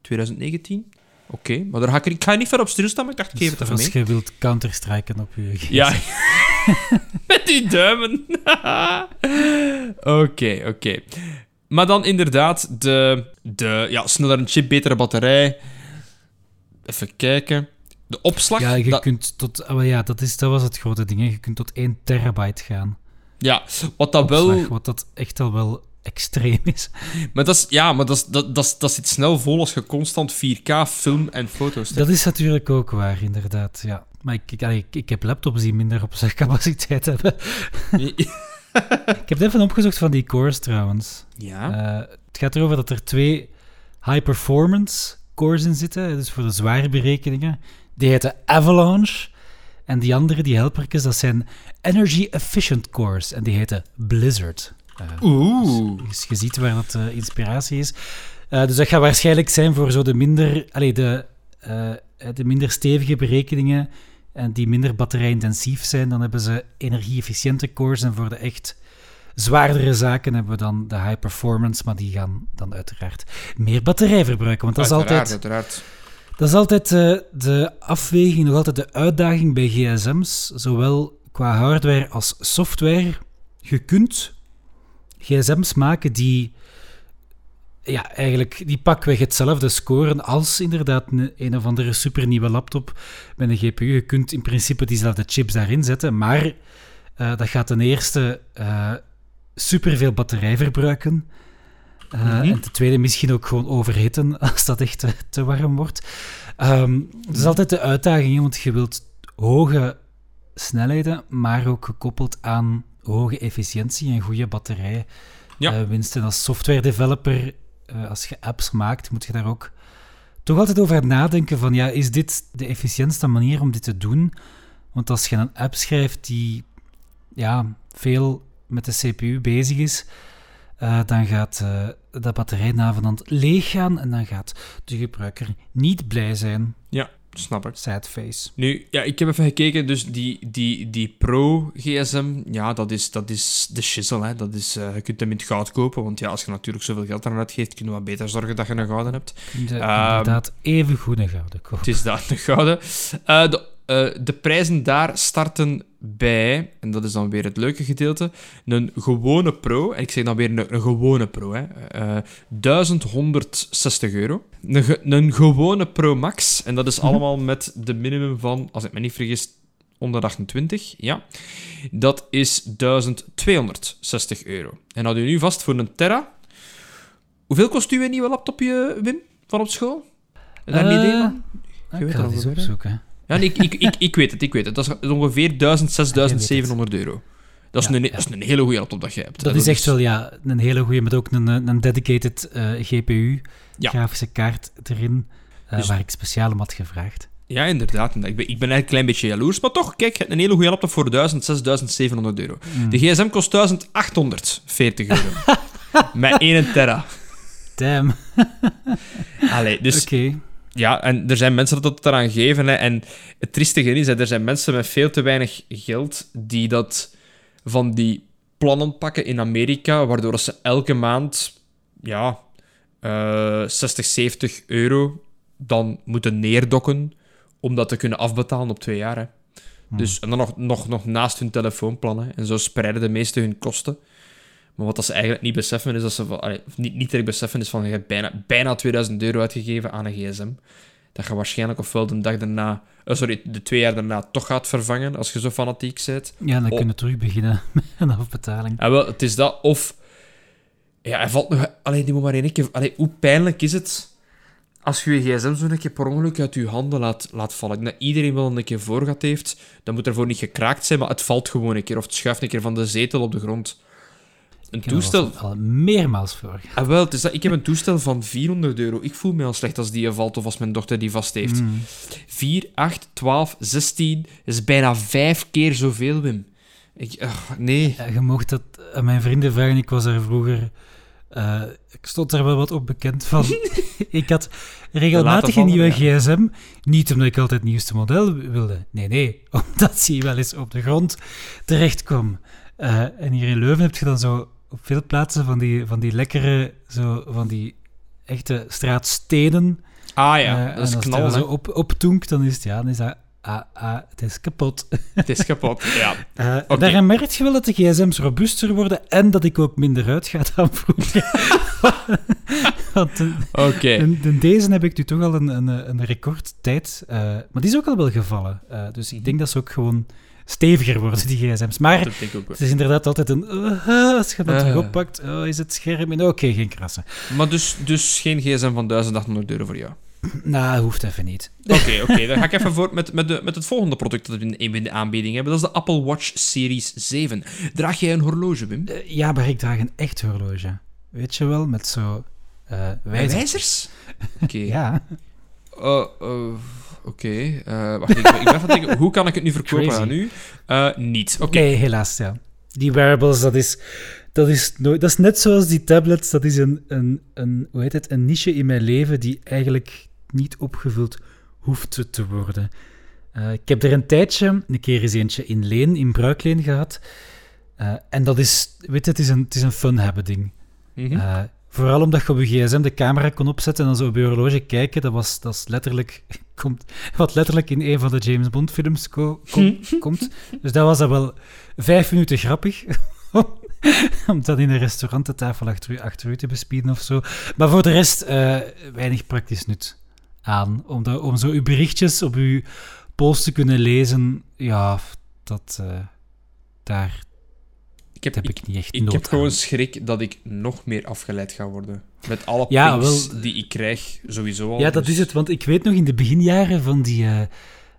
2019? Oké, maar daar ga ik, ik ga niet ver op stilstaan, maar ik dacht, ik geef het even als mee. je wilt counterstriken op je. [LAUGHS] Ja, [LAUGHS] met die duimen. [LAUGHS] Oké, oké. Maar dan inderdaad de, de ja, sneller een chip, betere batterij. Even kijken. De opslag. Ja, je dat- kunt tot... oh ja, dat, is, dat was het grote ding. Hè. Je kunt tot 1 terabyte gaan. ja, wat dat wel... Wat dat echt al wel extreem is. Maar dat is, ja, maar dat, is, dat, dat, dat zit snel vol als je constant 4K film en foto's hebt. Dat is natuurlijk ook waar, inderdaad. Ja. Maar ik, ik, ik, ik heb laptops die minder opslagcapaciteit hebben. [LAUGHS] [LAUGHS] Ik heb even opgezocht van die cores trouwens. ja. Eh, het gaat erover dat er twee high-performance cores in zitten, dus voor de zware berekeningen. Die heten Avalanche. En die andere, die helpertjes, dat zijn Energy Efficient cores. En die heten Blizzard. Eh, Oeh. dus je ziet waar dat de inspiratie is. Dus dat gaat waarschijnlijk zijn voor zo de minder, allee, de, de minder stevige berekeningen en die minder batterijintensief zijn. Dan hebben ze energie-efficiënte cores en voor de echt zwaardere zaken hebben we dan de high performance, maar die gaan dan uiteraard meer batterij verbruiken. Want dat is Uiteraard, altijd, uiteraard. dat is altijd eh, de afweging, nog altijd de uitdaging bij gsm's, zowel qua hardware als software. Je kunt gsm's maken die ja, eigenlijk die pakweg hetzelfde scoren als inderdaad een, een of andere supernieuwe laptop met een GPU. Je kunt in principe diezelfde chips daarin zetten, maar eh, dat gaat ten eerste eh superveel batterij verbruiken. Eh, Mhm. En ten tweede misschien ook gewoon overhitten [LAUGHS] als dat echt te, te warm wordt. Ehm het is altijd de uitdaging, want je wilt hoge snelheden, maar ook gekoppeld aan hoge efficiëntie en goede batterij. Ja. Winst. En als software developer, eh, als je apps maakt, moet je daar ook toch altijd over nadenken van, ja, is dit de efficiëntste manier om dit te doen? Want als je een app schrijft die ja, veel met de CPU bezig is, eh, dan gaat eh dat batterij na leeg gaan en dan gaat de gebruiker niet blij zijn. Snap ik. Sad face. Nu, ja, ik heb even gekeken, dus die, die, die Pro-GSM, ja, dat is, dat is de shizzle, hè. Dat is, eh, je kunt hem in het goud kopen, want ja, als je natuurlijk zoveel geld aan uitgeeft, kun je wat beter zorgen dat je een gouden hebt. De, Ehm, inderdaad, even goed een gouden koop. Het is dat, de gouden. Eh, de, eh, de prijzen daar starten bij, en dat is dan weer het leuke gedeelte, een gewone Pro, en ik zeg dan weer een, een gewone Pro, hè, eh 1160 euro. Een, ge- een gewone Pro Max, en dat is allemaal met de minimum van, als ik me niet vergis, 128, ja. Dat is 1260 euro. En houd u nu vast voor een Terra. Hoeveel kost uw nieuwe laptopje, Wim, van op school? Je daar een Eh, idee van? Ik weet ga dat het hè? opzoeken. Ja, nee, ik, ik, ik, ik weet het, ik weet het. Dat is ongeveer 1000, 6700 euro. Dat is, Ja, een, ja. dat is een hele goede laptop dat je hebt. Dat hè. is echt wel ja, een hele goede, met ook een, een dedicated eh, GPU, Ja. grafische kaart erin, eh, Dus- waar ik speciaal om had gevraagd. Ja, inderdaad. Ik ben, ik ben eigenlijk een klein beetje jaloers. Maar toch, kijk, je hebt een hele goede laptop voor 1000, 6700 euro. Mm. De gsm kost 1840 euro. [LAUGHS] Met 1 tera. Damn. Allee, dus Oké. Ja, en er zijn mensen dat het eraan geven. Hè, en het triestige is, hè, er zijn mensen met veel te weinig geld die dat van die plannen pakken in Amerika, waardoor ze elke maand ja, eh 60, 70 euro dan moeten neerdokken om dat te kunnen afbetalen op twee jaar. Hè. Dus, en dan nog, nog, nog naast hun telefoonplannen. En zo spreiden de meeste hun kosten. Maar wat dat ze eigenlijk niet beseffen, is dat ze... van- allee, of niet, niet direct beseffen, is van je hebt bijna, bijna 2000 euro uitgegeven aan een gsm. Dat je waarschijnlijk ofwel de dag daarna... eh, sorry, de twee jaar daarna toch gaat vervangen, als je zo fanatiek bent. Ja, dan Oh. kunnen we terug beginnen [LAUGHS] met een afbetaling. En wel, het is dat, of... Ja, hij valt nog... Alleen die moet maar één keer... Allee, hoe pijnlijk is het als je je gsm zo'n keer per ongeluk uit je handen laat, laat vallen? Dat iedereen wel een keer voor gehad heeft. Dan moet ervoor niet gekraakt zijn, maar het valt gewoon een keer. Of het schuift een keer van de zetel op de grond. Een Ik er toestel... al, al meermaals voor. Ah, wel, het is dat, ik heb een toestel van 400 euro. Ik voel me al slecht als die valt of als mijn dochter die vast heeft. Mm. 4, 8, 12, 16 is bijna vijf keer zoveel, Wim. Ik, ugh, nee. Ja, je mocht dat aan mijn vrienden vragen. Ik was daar vroeger... eh, ik stond daar wel wat op bekend van. [LAUGHS] ik had regelmatig een nieuwe gsm. Niet omdat ik altijd het nieuwste model wilde. Nee, nee. [LAUGHS] Omdat die wel eens op de grond terecht kwam. Eh, en hier in Leuven heb je dan zo op veel plaatsen van die, van die lekkere... Zo, van die echte straatstenen. Ah ja, Eh, dat is als knal, het zo op, op toenkt, dan is het... Ja, dan is dat... Ah, ah, het is kapot. Het is kapot, [LAUGHS] ja. Eh, Oké. Daarin merk je wel dat de gsm's robuuster worden en dat ik ook minder uitga dan vroeger. [LAUGHS] Want de, Oké. de- deze heb ik nu toch al een, een, een recordtijd. eh, maar die is ook al wel gevallen. Eh, dus ik denk dat ze ook gewoon steviger worden, die gsm's. Maar het is inderdaad altijd een... eh, als je dat Eh. terug oppakt, oh, is het scherm in? Oké, geen krassen. Maar dus, dus geen gsm van 1800 euro voor jou. Nou, hoeft even niet. Oké, oké. Dan ga ik even voort met, met, de, met het volgende product dat we in, de aanbieding hebben. Dat is de Apple Watch Series 7. Draag jij een horloge, Wim? Eh, ja, maar ik draag een echt horloge. Weet je wel, met zo... eh wijzers. Wijzers? Oké. [LAUGHS] Ja. Uh, uh, Oké. Uh, wacht, ik, ben- ik ben even denken, hoe kan ik het nu verkopen Crazy. aan u? Uh, niet. Oké. Nee, helaas, ja. Die wearables, dat is, dat is, nooit, dat is net zoals die tablets. Dat is een, een, een, hoe heet het, een niche in mijn leven die eigenlijk niet opgevuld hoeft te- worden. Eh, ik heb er een tijdje, een keer eens eentje in leen, in bruikleen gehad. Eh, en dat is, weet je, het is een, het is een fun hebben ding. Eh, vooral omdat je op je gsm de camera kon opzetten en dan zo op je horloge kijken, dat, was, dat is letterlijk, [LAUGHS] komt, wat letterlijk in een van de James Bond films ko- kom- komt. Dus dat was dan wel vijf minuten grappig. [LAUGHS] om dat in een restaurantentafel achter u, achter u te bespieden of zo. Maar voor de rest eh, weinig praktisch nut aan. Om, dat, om zo uw berichtjes op uw post te kunnen lezen, ja, dat, eh, daar ik heb, heb ik, ik niet echt ik heb gewoon schrik dat ik nog meer afgeleid ga worden. Met alle Ja, wel- die ik krijg, sowieso al. Ja, dat dus- is het. Want ik weet nog in de beginjaren van die, eh,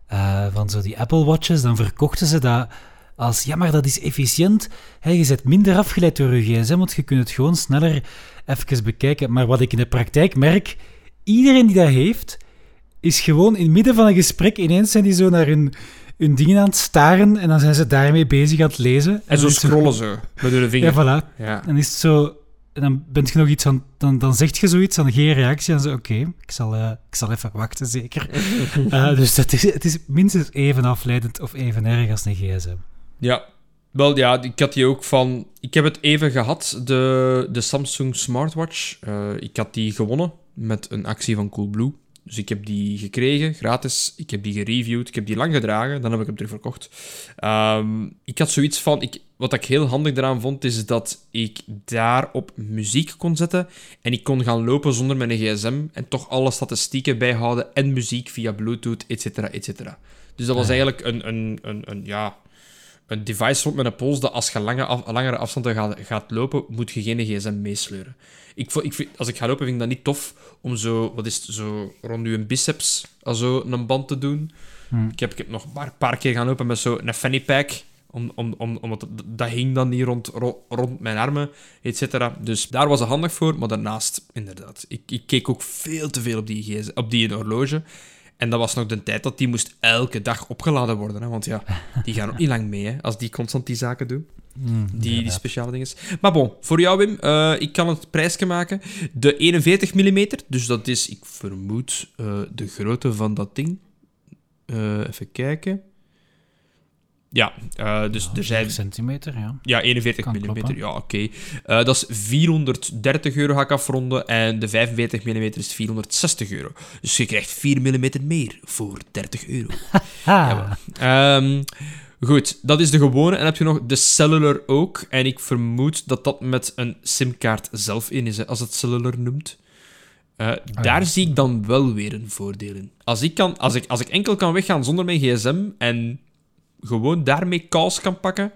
eh, van zo die Apple Watches, dan verkochten ze dat als, ja, maar dat is efficiënt. Hè, je zet minder afgeleid door je gsm, want je kunt het gewoon sneller even bekijken. Maar wat ik in de praktijk merk, iedereen die dat heeft, is gewoon in het midden van een gesprek ineens zijn die zo naar hun, hun dingen aan het staren en dan zijn ze daarmee bezig aan het lezen. En zo scrollen ze met hun vinger. Ja, voilà. Ja. Dan is het zo en dan bent je nog iets aan, dan, dan zegt je zoiets, dan geen reactie en zo, oké, ik, zal, eh, ik zal even wachten, zeker. [LAUGHS] Eh, dus het is, het is minstens even afleidend of even erg als een gsm. Ja, wel ja, ik had die ook van... Ik heb het even gehad, de, de Samsung Smartwatch. Eh, ik had die gewonnen met een actie van Coolblue. Dus ik heb die gekregen, gratis. Ik heb die gereviewd. Ik heb die lang gedragen. Dan heb ik hem terug verkocht. Ik had zoiets van... Ik, wat ik heel handig eraan vond, is dat ik daarop muziek kon zetten. En ik kon gaan lopen zonder mijn gsm. En toch alle statistieken bijhouden. En muziek via Bluetooth, et cetera, et cetera. Dus dat was Ah, eigenlijk een, een, een, een, ja, een device rond met een pols dat als je lange af, langere afstanden gaat, gaat lopen, moet je geen gsm meesleuren. Ik, ik, vind- als ik ga lopen, vind ik dat niet tof om zo, wat is het, zo rond je biceps zo een band te doen. Hm. Ik, heb, ik heb nog een paar, paar keer gaan lopen met zo'n fanny pack. Om, om, om, omdat dat hing dan niet rond, ro- rond mijn armen, et cetera. Dus daar was het handig voor. Maar daarnaast, inderdaad, ik, ik keek ook veel te veel op die, GS, op die horloge. En dat was nog de tijd dat die moest elke dag opgeladen worden. Hè? Want ja, die gaan ook niet lang mee, hè, als die constant die zaken doen. Hm, Die, die speciale dingen. Maar bon, voor jou, Wim, eh, ik kan het prijsje maken. De 41 mm, dus dat is, ik vermoed, eh, de grootte van dat ding. Eh, even kijken. Ja, eh, dus Ja, er zijn... centimeter, ja. Ja, 41 Kan mm. kloppen. Ja, oké. Eh, dat is 430 euro, ga ik afronden. En de 45 mm is 460 euro. Dus je krijgt 4 mm meer voor 30 euro. [LAUGHS] Ha, Ehm, goed, dat is de gewone. En dan heb je nog de cellular ook. En ik vermoed dat dat met een simkaart zelf in is, hè, als het cellular noemt. Eh, daar zie ik dan wel weer een voordeel in. Als ik, kan, als, ik, als ik enkel kan weggaan zonder mijn gsm en gewoon daarmee calls kan pakken,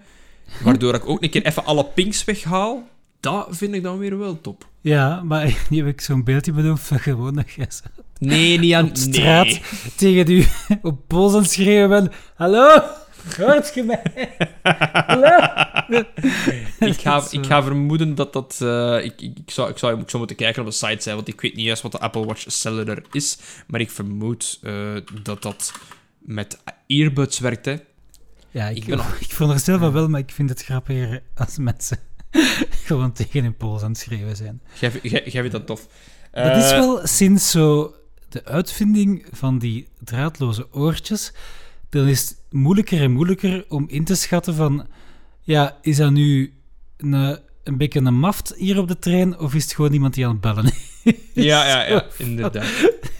waardoor ik ook een keer even alle pings weghaal, dat vind ik dan weer wel top. ja, maar [LAUGHS] nu heb ik zo'n beeldje bedoeld van gewoon dat zo Nee, niet aan... op straat Nee. tegen u [LAUGHS] op pols aan schreeuwen. Hallo? Hoort je mij? [LAUGHS] Hallo? ik, ga, ik ga vermoeden dat dat... eh, ik, ik, ik, zou, ik, zou, ik zou moeten kijken op de site zijn, want ik weet niet juist wat de Apple Watch Cellular is. Maar ik vermoed eh, dat dat met earbuds werkt, hè. Ja, ik, Ik ben al- ik veronderstel van wel, maar ik vind het grappiger als mensen [LAUGHS] gewoon tegen hun pols aan het schreeuwen zijn. Jij, jij, jij vindt dat tof. Dat is Eh, wel sinds zo de uitvinding van die draadloze oortjes, dan is het moeilijker en moeilijker om in te schatten van, ja, is dat nu een, een beetje een maft hier op de trein, of is het gewoon iemand die aan het bellen is? Ja, ja, ja, [LAUGHS] inderdaad.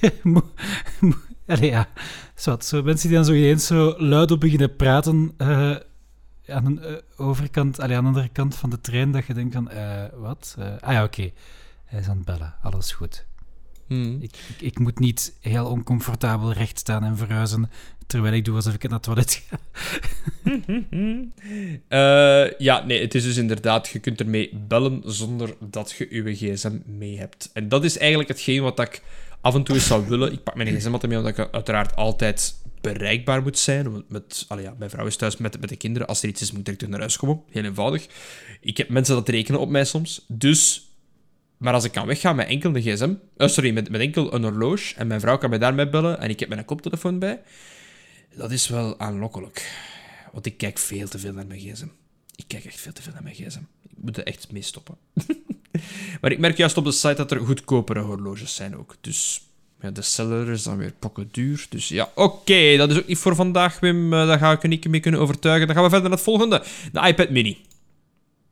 [LAUGHS] [LAUGHS] Allee, ja. Zo mensen die dan zo ineens zo luid op beginnen praten eh, aan een eh, overkant, allee, aan de andere kant van de trein, dat je denkt van, eh, wat? Ah ja, oké. Hij is aan het bellen, alles goed. Hmm. Ik, ik, ik moet niet heel oncomfortabel recht staan en verhuizen, terwijl ik doe alsof ik naar het toilet ga. [LAUGHS] Ja, nee, het is dus inderdaad, je kunt ermee bellen zonder dat je je gsm mee hebt. En dat is eigenlijk hetgeen wat ik af en toe eens zou willen. Ik pak mijn gsm altijd mee, omdat ik uiteraard altijd bereikbaar moet zijn. Met, ja, mijn vrouw is thuis met, met de kinderen. Als er iets is, moet ik direct naar huis komen. Heel eenvoudig. Ik heb mensen dat rekenen op mij soms. Dus... Maar als ik kan weggaan met enkel een gsm... eh, sorry, met, met enkel een horloge, en mijn vrouw kan mij daarmee bellen, en ik heb mijn koptelefoon bij, dat is wel aanlokkelijk. Want ik kijk veel te veel naar mijn gsm. Ik kijk echt veel te veel naar mijn gsm. Ik moet er echt mee stoppen. [LAUGHS] maar ik merk juist op de site dat er goedkopere horloges zijn ook. Dus ja, de seller is dan weer pokken duur. Dus ja, oké, dat is ook niet voor vandaag, Wim. Eh, daar ga ik je niet mee kunnen overtuigen. Dan gaan we verder naar het volgende. De iPad mini.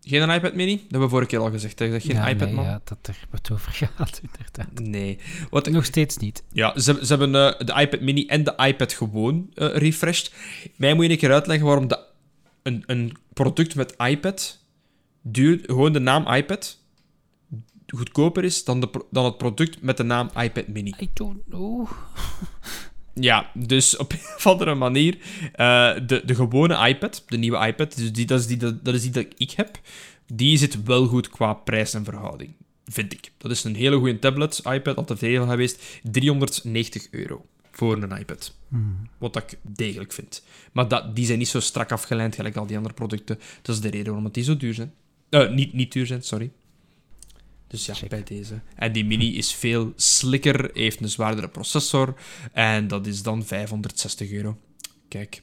Geen iPad mini? Dat hebben we vorige keer al gezegd. Hè? Dat geen ja, iPad, nee, man? ja, dat er wat over gaat, [LAUGHS] inderdaad. Nee. Wat, Nog steeds niet. Ja, ze, ze hebben eh, de iPad mini en de iPad gewoon eh, refreshed. Mij moet je een keer uitleggen waarom de, een, een product met iPad, duur, gewoon de naam iPad, goedkoper is dan, de, dan het product met de naam iPad mini. I don't know. [LAUGHS] Ja, dus op een of andere manier, eh, de, de gewone iPad, de nieuwe iPad, dus die, dat, is die, dat, dat is die dat ik heb, die zit wel goed qua prijs en verhouding. Vind ik. Dat is een hele goede tablet, iPad, altijd veel geweest. 390 euro voor een iPad. Hmm. Wat ik degelijk vind. Maar dat, die zijn niet zo strak afgeleid gelijk al die andere producten. Dat is de reden waarom het die zo duur zijn. Eh, niet, niet duur zijn, sorry. Dus ja, Check. bij deze. En die mini is veel slikker, heeft een zwaardere processor. En dat is dan 560 euro. Kijk.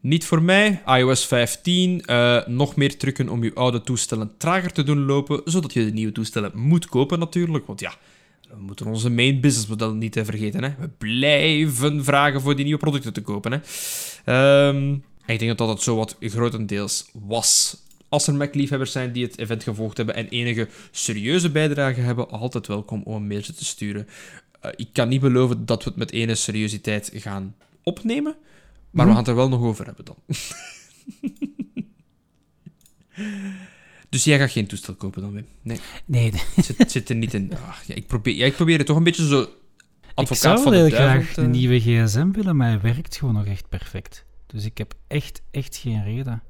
Niet voor mij. iOS 15. eh, nog meer trucken om je oude toestellen trager te doen lopen, zodat je de nieuwe toestellen moet kopen natuurlijk. Want ja, we moeten onze main business model niet te vergeten. Hè. We blijven vragen voor die nieuwe producten te kopen. Hè. En ik denk dat dat zo wat grotendeels was. Als er Mac-liefhebbers zijn die het event gevolgd hebben en enige serieuze bijdrage hebben, altijd welkom om een mailtje te sturen. Eh, ik kan niet beloven dat we het met ene seriositeit gaan opnemen, maar we Mhm. gaan het er wel nog over hebben dan. [LAUGHS] dus jij gaat geen toestel kopen dan, Wim? Nee, Nee, het zit, zit er niet in. [LAUGHS] Ah, ja, ik, probeer, ja, ik probeer het toch een beetje zo ik advocaat zou van de heel duivel graag te- een nieuwe gsm willen, maar hij werkt gewoon nog echt perfect. Dus ik heb echt, echt geen reden.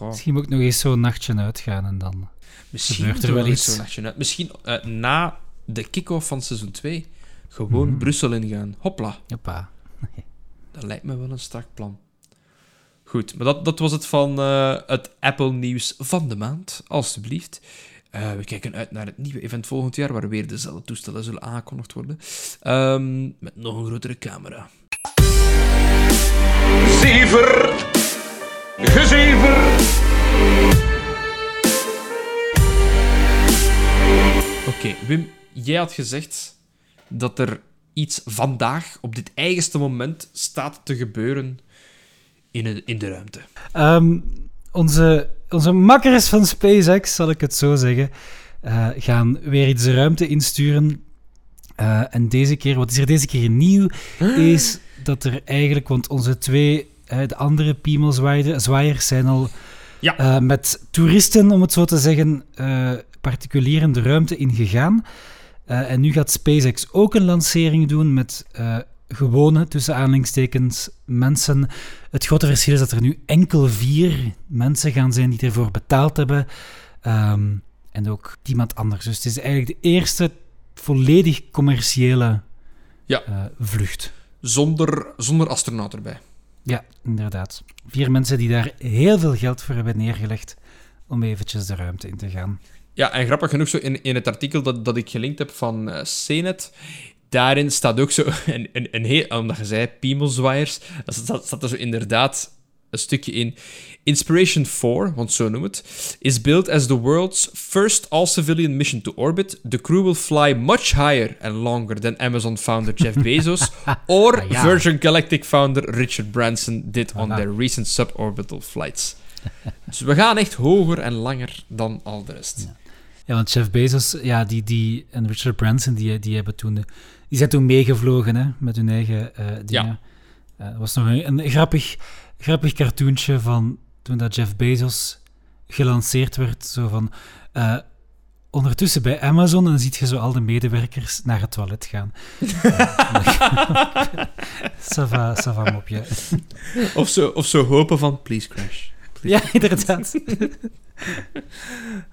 Misschien moet ik nog eens zo'n nachtje uitgaan en dan... Misschien Gebeurt er wel iets? zo'n nachtje uit. Misschien eh, na de kick-off van seizoen 2 gewoon Mhm. Brussel ingaan. Hopla. Hoppa. [LAUGHS] Dat lijkt me wel een strak plan. Goed, maar dat, dat was het van eh, het Apple-nieuws van de maand. Alsjeblieft. Eh, we kijken uit naar het nieuwe event volgend jaar, waar weer dezelfde toestellen zullen aangekondigd worden. Ehm, met nog een grotere camera. Zever. Gezever. Oké, Wim, jij had gezegd dat er iets vandaag, op dit eigenste moment, staat te gebeuren in, in de ruimte. Ehm, onze, onze makkers van SpaceX, zal ik het zo zeggen, eh, gaan weer iets de ruimte insturen. Eh, en deze keer, wat is er deze keer nieuw, is dat er eigenlijk, want onze twee, de andere piemelzwaaiers zijn al Ja. eh, met toeristen, om het zo te zeggen, eh particulieren de ruimte ingegaan. Eh, en nu gaat SpaceX ook een lancering doen met eh, gewone, tussen aanhalingstekens, mensen. Het grote verschil is dat er nu enkel vier mensen gaan zijn die ervoor betaald hebben. Ehm, en ook niemand anders. Dus het is eigenlijk de eerste volledig commerciële Ja. eh, vlucht. Zonder, zonder astronaut erbij. Ja, inderdaad. Vier mensen die daar heel veel geld voor hebben neergelegd om eventjes de ruimte in te gaan. Ja, en grappig genoeg, zo in, in het artikel dat, dat ik gelinkt heb van eh CNET, daarin staat ook zo [LAUGHS] een, een, heel... Omdat je zei, piemelzwaaiers, daar staat, staat er zo inderdaad een stukje in. Inspiration 4, want zo noem het, is built as the world's first all-civilian mission to orbit. The crew will fly much higher and longer than Amazon founder Jeff [LAUGHS] Bezos or Ah, ja. Virgin Galactic founder Richard Branson did on Voilà. their recent suborbital flights. dus we gaan echt hoger en langer dan al de rest. Ja, want Jeff Bezos ja, die, die, en Richard Branson die, die, hebben toen, die zijn toen meegevlogen hè, met hun eigen eh dingen. Eh, Er was nog een, een grappig, grappig cartoontje van toen dat Jeff Bezos gelanceerd werd. Zo van, eh, ondertussen bij Amazon en dan ziet je zo al de medewerkers naar het toilet gaan. [LAUGHS] Sava, Sava mopje. Of zo, of zo hopen van, please crash. Ja, inderdaad. [LAUGHS]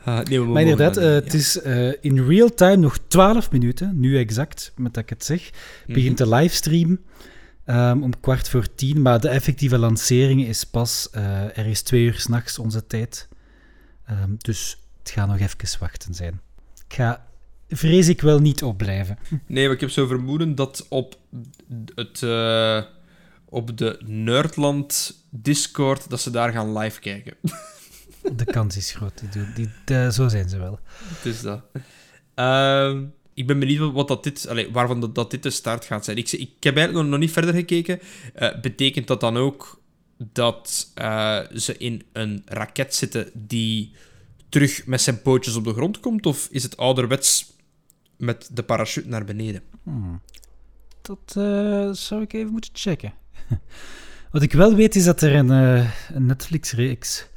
Ah, nee, Maar inderdaad, dat eh, het ja. is eh, in real time nog 12 minuten, nu exact, met dat ik het zeg, begint Mhm. de livestream ehm, om kwart voor tien, maar de effectieve lancering is pas er is twee uur s'nachts onze tijd. Ehm, dus het gaat nog even wachten zijn. Ik ga, vrees ik wel, niet opblijven. Nee, maar ik heb zo vermoeden dat op het... eh, op de Nerdland Discord, dat ze daar gaan live kijken. De kans is groot. Die zo zijn ze wel. Het is dat. Ehm, ik ben benieuwd wat dat dit, allee, waarvan dat, dat dit de start gaat zijn. Ik, ik heb eigenlijk nog, nog niet verder gekeken. Eh, betekent dat dan ook dat eh, ze in een raket zitten die terug met zijn pootjes op de grond komt? Of is het ouderwets met de parachute naar beneden? Hmm. Dat eh, zou ik even moeten checken. [LAUGHS] Wat ik wel weet is dat er een, een Netflix-reeks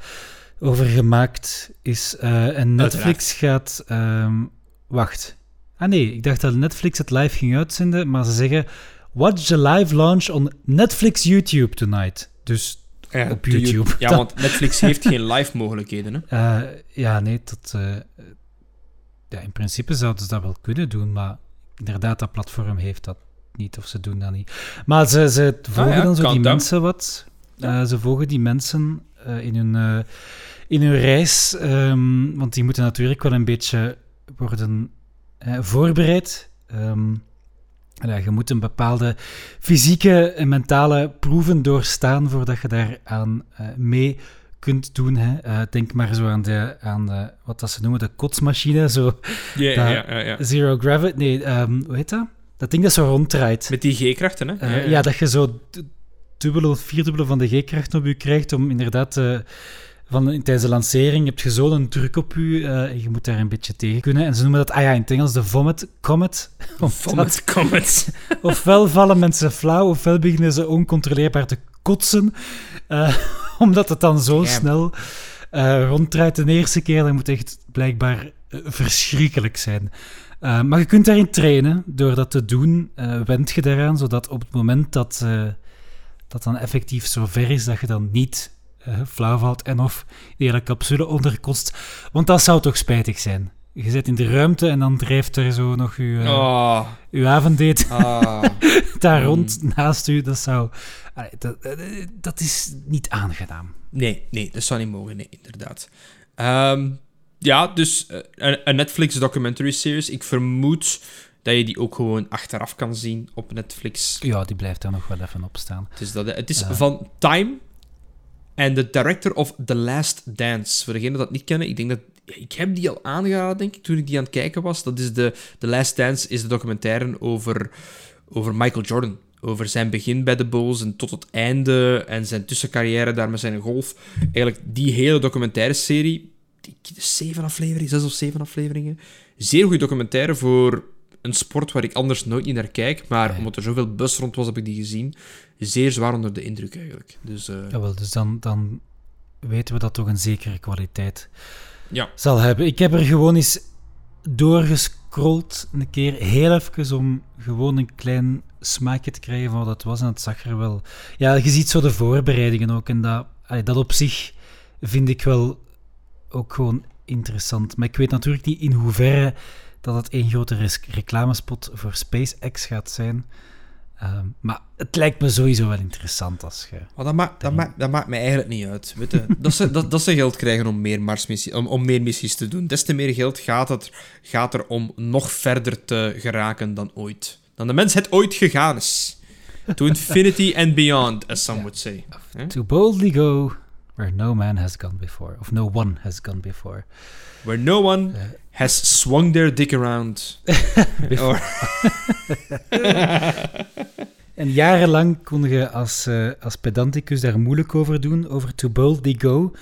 over gemaakt is. en Netflix gaat. ehm, wacht. Ah nee, ik dacht dat Netflix het live ging uitzenden, maar ze zeggen. Watch the live launch on Netflix YouTube tonight. Dus Ja, Op YouTube. Ja, [LAUGHS] want Netflix heeft geen live mogelijkheden. Hè? [LAUGHS] eh, ja, nee, dat. eh, ja, in principe zouden ze dat wel kunnen doen, maar inderdaad, dat platform heeft dat niet of ze doen dat niet. Maar ze, ze volgen Ah ja, dan zo die dan. mensen wat. Eh, ze volgen die mensen in, hun, in hun reis, ehm, want die moeten natuurlijk wel een beetje worden voorbereid. Ehm, ja, je moet een bepaalde fysieke en mentale proeven doorstaan voordat je daar aan eh, mee kunt doen. Hè. Eh, denk maar zo aan, de, aan de, wat dat ze noemen, de kotsmachine. Zo, Ja, Dat- ja, ja, ja. zero gravity. Nee, ehm, hoe heet dat? Dat ding dat zo ronddraait. Met die G-krachten, hè? Eh, ja, dat je zo dubbele of vierdubbele van de G-kracht op je krijgt om inderdaad... eh, van, tijdens de lancering heb je zo'n druk op je eh, je moet daar een beetje tegen kunnen. En ze noemen dat, ah ja, in het Engels de vomit comet. [LAUGHS] Vomit Comet. [LAUGHS] Ofwel vallen mensen flauw, ofwel beginnen ze oncontroleerbaar te kotsen. eh, [LAUGHS] omdat het dan zo snel eh, ronddraait de eerste keer. Dat moet echt blijkbaar verschrikkelijk zijn. Maar je kunt daarin trainen. Door dat te doen, wend je daaraan, zodat op het moment dat dat dan effectief zo ver is, dat je dan niet eh, flauw valt en of die hele capsule onderkost. Want dat zou toch spijtig zijn. Je zit in de ruimte en dan drijft er zo nog je, eh, Oh, uw avonddate ah. [LAUGHS] daar Mm. rond naast u, dat zou... Allee, dat, eh, dat is niet aangenaam. Nee, nee, dat zou niet mogen, nee, inderdaad. Ehm, ja, dus een, Netflix documentary series. Ik vermoed dat je die ook gewoon achteraf kan zien op Netflix. Ja, die blijft daar nog wel even op staan. Het is, dat, het is van Time en de director of The Last Dance. Voor degenen dat niet kennen, ik denk dat... Ik heb die al aangeraden, denk ik, toen ik die aan het kijken was. Dat is de... The Last Dance is de documentaire over, over Michael Jordan. Over zijn begin bij de Bulls en tot het einde en zijn tussencarrière daar met zijn golf. Eigenlijk die hele documentaire serie, zeven afleveringen, zes of zeven afleveringen. Zeer goede documentaire voor een sport waar ik anders nooit niet naar kijk. Maar Nee. omdat er zoveel bus rond was, heb ik die gezien. Zeer zwaar onder de indruk eigenlijk. Dus eh, Jawel, dus dan, dan weten we dat toch een zekere kwaliteit ja. zal hebben. Ik heb er gewoon eens doorgescrolld, een keer heel even, om gewoon een klein smaakje te krijgen van wat het was. En het zag er wel... Ja, je ziet zo de voorbereidingen ook. En dat, allee, dat op zich vind ik wel ook gewoon interessant. Maar ik weet natuurlijk niet in hoeverre dat het één grote reclamespot voor SpaceX gaat zijn. Ehm, maar het lijkt me sowieso wel interessant als je... Dat, maakt, dat, maakt, dat maakt mij eigenlijk niet uit. Weet je. [LAUGHS] Dat, ze, dat, dat ze geld krijgen om meer, Marsmissie, om, om meer missies te doen. Des te meer geld gaat, het, gaat er om nog verder te geraken dan ooit. Dan de mensheid ooit gegaan is. To infinity and beyond, as some would say. To boldly go where no man has gone before. Of no one has gone before. Where no one Eh. Has swung their dick around. [LAUGHS] En jarenlang kon je als, eh, als pedanticus daar moeilijk over doen, over to boldly go.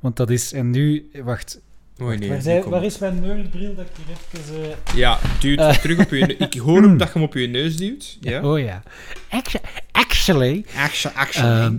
Want dat is... En nu... Wacht. Oei, nee, waar, zijn- is mijn nerdbril dat ik hier even... eh, Ja, duwt Eh. terug op je neus. Ik hoor hem dat je hem op je neus duwt. Ja. Oh ja. Actu- Actually... Actually, actually. ehm,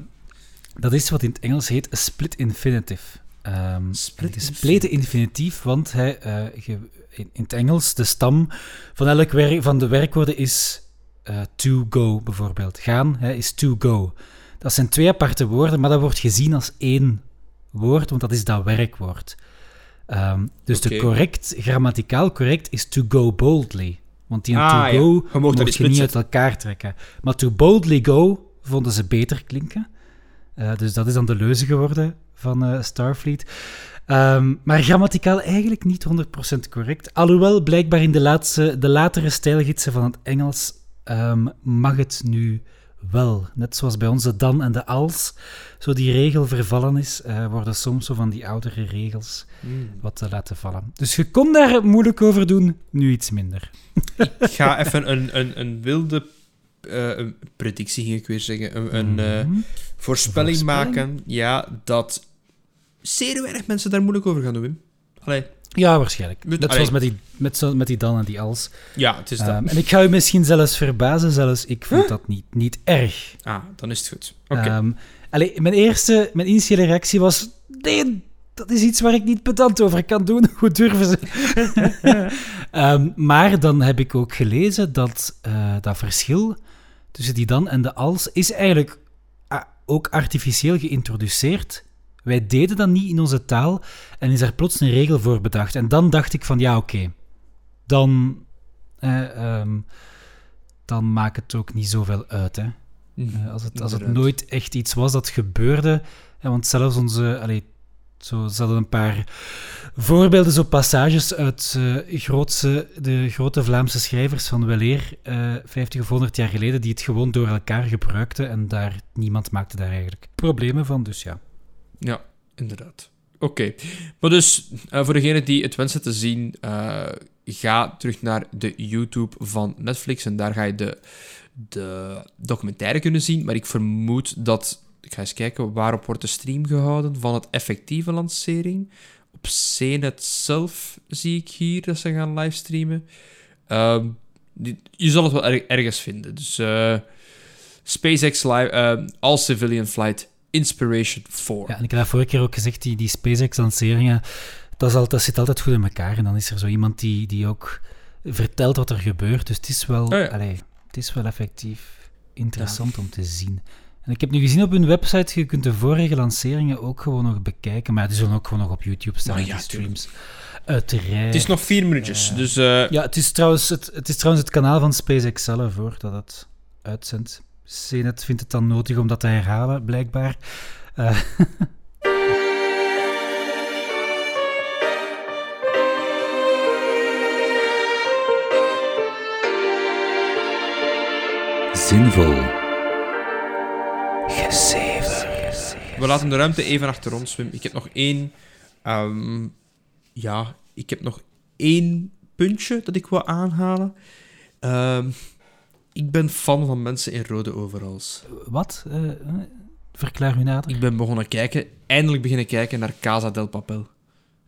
dat is wat in het Engels heet a split infinitive. Ehm, Split een gespleten infinitief, want hij, eh, ge- in, in het Engels, de stam van elk werk, van de werkwoorden is eh, to go, bijvoorbeeld. Gaan hè, is to go. Dat zijn twee aparte woorden, maar dat wordt gezien als één woord, want dat is dat werkwoord. Ehm, dus de correct, grammaticaal correct, is to go boldly. Want die Ah, to ja. go Je mocht niet je niet uit elkaar trekken. Maar to boldly go vonden ze beter klinken. Eh, dus dat is dan de leuze geworden van eh, Starfleet. Ehm, maar grammaticaal eigenlijk niet 100% correct. Alhoewel, blijkbaar in de, laatste, de latere stijlgidsen van het Engels ehm, mag het nu wel. Net zoals bij ons de dan en de als, zo die regel vervallen is, eh, worden soms zo van die oudere regels Hmm. wat te laten vallen. Dus je kon daar moeilijk over doen, nu iets minder. Ik ga even een, een, een wilde eh, een predictie, ging ik weer zeggen. Een, een eh, Mhm. voorspelling, Voorspelling? maken. Ja, dat zeer weinig mensen daar moeilijk over gaan doen, Wim. Allee, Ja, waarschijnlijk. Met- Net allee. zoals met die, met, zo, met die dan en die als. ja, het is dat. Ehm, en ik ga u misschien zelfs verbazen, zelfs ik vond dat niet, niet erg. Ah, dan is het goed. Oké. Ehm, allee, mijn eerste, mijn initiële reactie was, nee, dat is iets waar ik niet pedant over kan doen. [LAUGHS] Hoe durven ze? [LAUGHS] Ehm, maar dan heb ik ook gelezen dat eh, dat verschil tussen die dan en de als is eigenlijk ah, ook artificieel geïntroduceerd. Wij deden dat niet in onze taal en is er plots een regel voor bedacht. En dan dacht ik van, ja, oké. Dan, eh, ehm, dan maakt het ook niet zoveel uit, hè. Mhm, Eh, als, het, als het nooit echt iets was dat gebeurde. Want zelfs onze. Allee, Zo, ze een paar voorbeelden, zo passages uit eh, grootse, de grote Vlaamse schrijvers van weleer, eh 50 of 100 jaar geleden, die het gewoon door elkaar gebruikten en daar, niemand maakte daar eigenlijk problemen van, dus ja. Ja, inderdaad. Oké. Maar dus, eh, voor degenen die het wensen te zien, ga terug naar de YouTube van Netflix en daar ga je de, de documentaire kunnen zien. Maar ik vermoed dat... Ik ga eens kijken, waarop wordt de stream gehouden van het effectieve lancering? Op CNET zelf zie ik hier dat ze gaan livestreamen. Ehm, je zal het wel er- ergens vinden. Dus eh, SpaceX Live, eh, All Civilian Flight Inspiration 4. ja. En ik heb dat vorige keer ook gezegd, die, die SpaceX-lanceringen, dat, is altijd, dat zit altijd goed in elkaar. En dan is er zo iemand die, die ook vertelt wat er gebeurt. Dus het is wel, Oh ja. allee, het is wel effectief interessant om te zien. En ik heb nu gezien op hun website, je kunt de vorige lanceringen ook gewoon nog bekijken, maar die zullen ook gewoon nog op YouTube staan, Maar die ja, streams. Uiteraard. Het is nog vier minuutjes, Eh, dus... eh, Ja, het is, trouwens het, het is trouwens het kanaal van SpaceX zelf, hoor, dat het uitzendt. CNET vindt het dan nodig om dat te herhalen, blijkbaar. Eh, Zinvol. Gezever. We laten de ruimte even achter ons, Wim. Ik heb nog één... ehm, ja, ik heb nog één puntje dat ik wil aanhalen. Ehm, ik ben fan van mensen in rode overals. wat? Eh, eh, verklaar u nader. Ik ben begonnen kijken, eindelijk beginnen kijken naar Casa del Papel.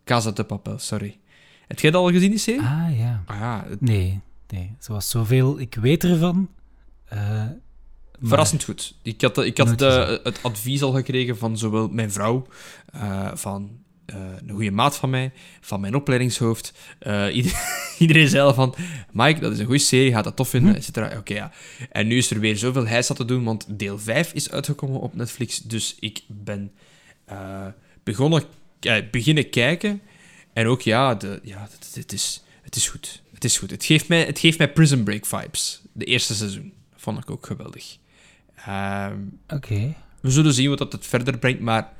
Casa de Papel, sorry. Heb jij dat al gezien, die serie? Ah, ja. Ah ja, het- Nee, nee. Zoals zoveel, ik weet ervan. eh, verrassend goed. Ik had, ik had de- het advies al gekregen van zowel mijn vrouw, eh, van eh, een goede maat van mij, van mijn opleidingshoofd. Eh, ieder- [LAUGHS] iedereen zei al van, Mike, dat is een goede serie, gaat dat tof vinden, et cetera. Oké, ja. En nu is er weer zoveel heisa te doen, want deel 5 is uitgekomen op Netflix. Dus ik ben begonnen, beginnen kijken. En ook, ja, de, ja het, het is, het is goed. Het is goed. Het geeft, mij, het geeft mij Prison Break vibes. De eerste seizoen. Vond ik ook geweldig. Ehm, Oké. we zullen zien wat dat het verder brengt, maar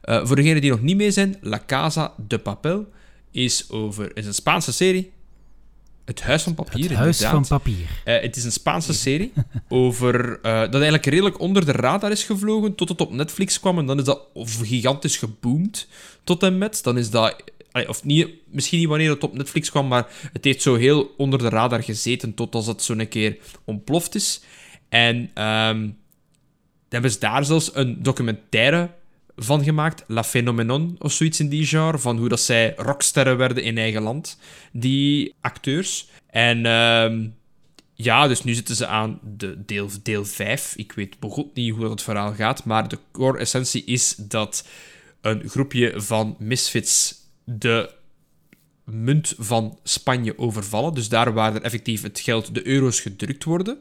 eh, voor degenen die nog niet mee zijn, La Casa de Papel is, over, is een Spaanse serie. Het Huis van Papier, Het huis van papier. Eh, het is een Spaanse serie [LAUGHS] over, eh, dat eigenlijk redelijk onder de radar is gevlogen tot het op Netflix kwam. En dan is dat gigantisch geboomd tot en met. Dan is dat, of niet, misschien niet wanneer het op Netflix kwam, maar het heeft zo heel onder de radar gezeten tot als het zo'n keer ontploft is. En dan hebben ze daar zelfs een documentaire van gemaakt, La Phenomenon of zoiets in die genre, van hoe dat zij rocksterren werden in eigen land, die acteurs. En ehm, ja, dus nu zitten ze aan de deel, deel 5. Ik weet begot niet hoe dat het verhaal gaat, maar de core essentie is dat een groepje van misfits de munt van Spanje overvallen. Dus daar waar er effectief het geld, de euro's, gedrukt worden.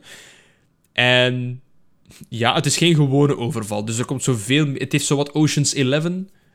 En ja, het is geen gewone overval. Dus er komt zoveel... Het heeft zo wat Ocean's 11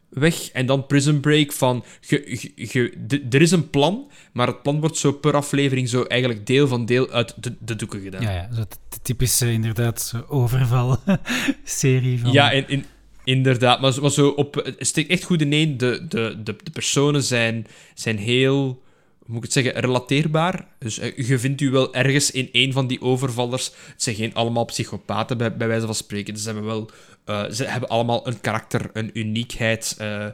weg. En dan Prison Break van... ge- ge- ge- d- er is een plan, maar het plan wordt zo per aflevering zo eigenlijk deel van deel uit de, de doeken gedaan. Ja, ja. Zo de, typische, inderdaad, overval-serie [LAUGHS] van... Ja, in, in, inderdaad. Maar, zo- maar zo op, het steekt echt goed in één. De, de, de, de personen zijn, zijn heel, moet ik het zeggen, relateerbaar. Dus eh, je vindt u wel ergens in één van die overvallers. Het zijn geen allemaal psychopaten, bij, bij wijze van spreken. Ze hebben wel... eh, ze hebben allemaal een karakter, een uniekheid. eh,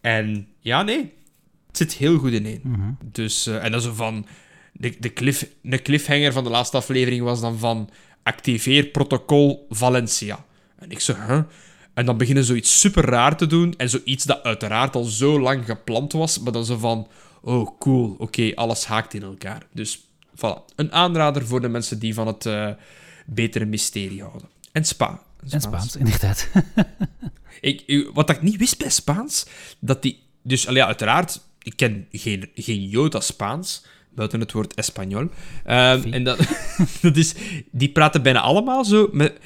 en ja, nee. Het zit heel goed in één. Mhm. Dus, en dat is zo van... De, de, cliff, de cliffhanger van de laatste aflevering was dan van... Activeer protocol Valencia. En ik zo, huh? En dan beginnen ze zoiets super raar te doen. En zoiets dat uiteraard al zo lang gepland was. Maar dan zo van... Oh, cool. Oké, alles haakt in elkaar. Dus, voilà. Een aanrader voor de mensen die van het eh, betere mysterie houden. En Spa. En Spaans, inderdaad. [LAUGHS] Ik, wat ik niet wist bij Spaans, dat die... Dus, ja, uiteraard, ik ken geen, geen jota Spaans, buiten het woord Espanol. Ehm, en dat, [LAUGHS] dat is... Die praten bijna allemaal zo met,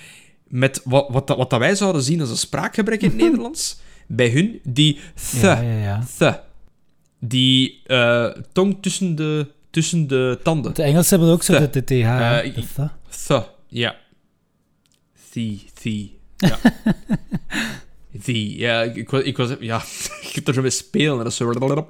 met wat, wat, wat dat wij zouden zien als een spraakgebrek in het [LAUGHS] Nederlands. Bij hun, die th, Ja, ja, ja. th, die eh, tong tussen de, tussen de tanden. De Engelsen hebben ook zo de TTH. Th. Th, ja. Thee, thee. Ja. [LAUGHS] Die, ja, ik, ik was, ik was... Ja, [LAUGHS] ik heb er zo mee spelen. Dat is zo...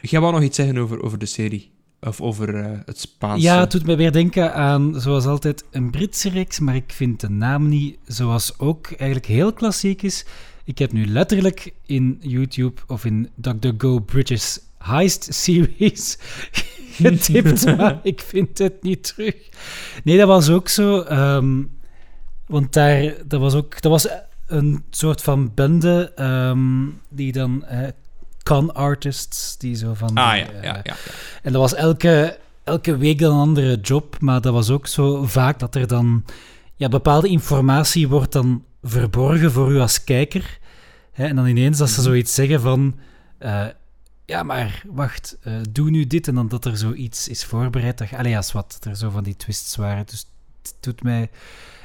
Jij wou nog iets zeggen over, over de serie? Of over eh, het Spaanse? Ja, het doet me weer denken aan, zoals altijd, een Britse reeks, maar ik vind de naam niet, zoals ook eigenlijk heel klassiek is. Ik heb nu letterlijk in YouTube of in DuckDuckGo British Heist Series [LAUGHS] getipt, maar ik vind het niet terug. Nee, dat was ook zo, ehm, want daar, dat was ook, dat was een soort van bende ehm, die dan eh, con artists, die zo van... Ah, die, ja, eh, ja, ja. en dat was elke, elke week dan een andere job, maar dat was ook zo vaak dat er dan ja, bepaalde informatie wordt dan verborgen voor u als kijker. Hè, en dan ineens dat ze zoiets zeggen van, eh, ja, maar wacht, eh, doe nu dit en dan dat er zoiets is voorbereid. Dat, allee, als wat, dat er zo van die twists waren. Dus het doet mij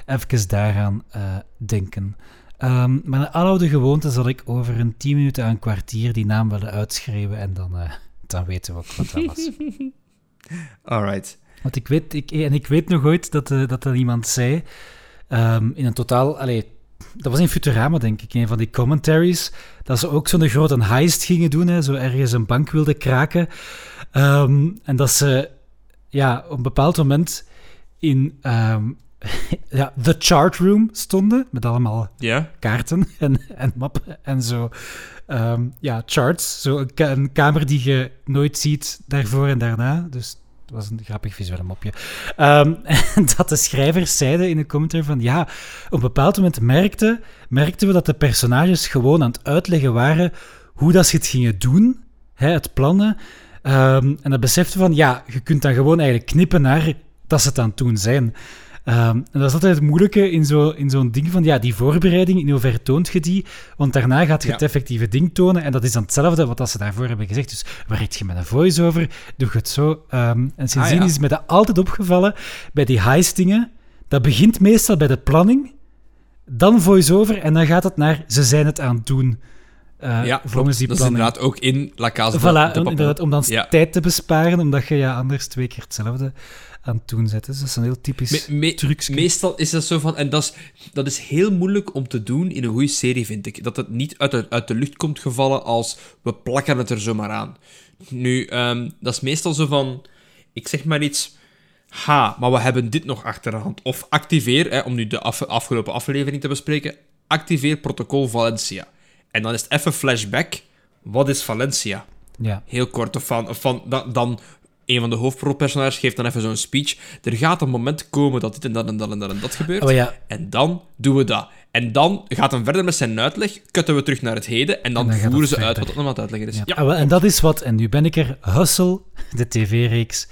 even daaraan eh, denken. Ehm, maar een aloude gewoonte zal ik over een 10 minuten aan een kwartier die naam willen uitschreeuwen en dan, eh, dan weten we ook wat dat was. [LAUGHS] Alright. Want ik weet, ik, en ik weet nog ooit dat, dat er iemand zei, ehm, in een totaal, allee, dat was in Futurama denk ik, een van die commentaries, dat ze ook zo'n grote heist gingen doen, hè, zo ergens een bank wilden kraken. Ehm, en dat ze ja, op een bepaald moment in ehm, [LAUGHS] ja, the chart room stonden, met allemaal Ja? kaarten [LAUGHS] en, en mappen en zo. Ehm, ja, charts. Zo een, ka- een kamer die je nooit ziet daarvoor en daarna. Dus het was een grappig visueel mopje. En [LAUGHS] dat de schrijvers zeiden in een commentaar van ja, op een bepaald moment merkten, merkten we dat de personages gewoon aan het uitleggen waren hoe dat ze het gingen doen, hè, het plannen. Ehm, en dat beseften van ja, je kunt dan gewoon eigenlijk knippen naar dat ze het aan het doen zijn. Ehm, en dat is altijd het moeilijke in zo- in zo'n ding van, ja, die voorbereiding, in hoeverre toont je die? Want daarna gaat je Ja. het effectieve ding tonen en dat is dan hetzelfde wat dat ze daarvoor hebben gezegd. Dus werkt je met een voice-over, doe je het zo. Ehm, en sindsdien Ah, ja. is me dat altijd opgevallen bij die heistingen. Dat begint meestal bij de planning, dan voice-over en dan gaat het naar ze zijn het aan het doen. Eh, ja, volgens klopt. die Dat is inderdaad ook in La Casa de- Voilà, de om, Papel. inderdaad, om dan Ja. tijd te besparen, omdat je ja, anders twee keer hetzelfde aan het doen zet. Dus dat is een heel typisch Me- me- trucje. Meestal is dat zo van... En dat is, dat is heel moeilijk om te doen in een goede serie, vind ik. Dat het niet uit de, uit de lucht komt gevallen als we plakken het er zomaar aan. Nu, ehm, dat is meestal zo van... Ik zeg maar iets... Ha, maar we hebben dit nog achter de hand. Of activeer, hè, om nu de af- afgelopen aflevering te bespreken, activeer protocol Valencia. En dan is het even flashback. Wat is Valencia? Ja. heel kort. Of van, of van dan, dan een van de hoofdrolpersonages geeft dan even zo'n speech. Er gaat een moment komen dat dit en dat en dat en dat en dat gebeurt. Oh ja, En dan doen we dat. En dan gaat hem verder met zijn uitleg, kutten we terug naar het heden en dan, En dan gaat voeren ze uit wat het allemaal uitleggen is. ja. Ja, Ah, wel, en dat is wat, en nu ben ik er, Hustle, de tv-reeks,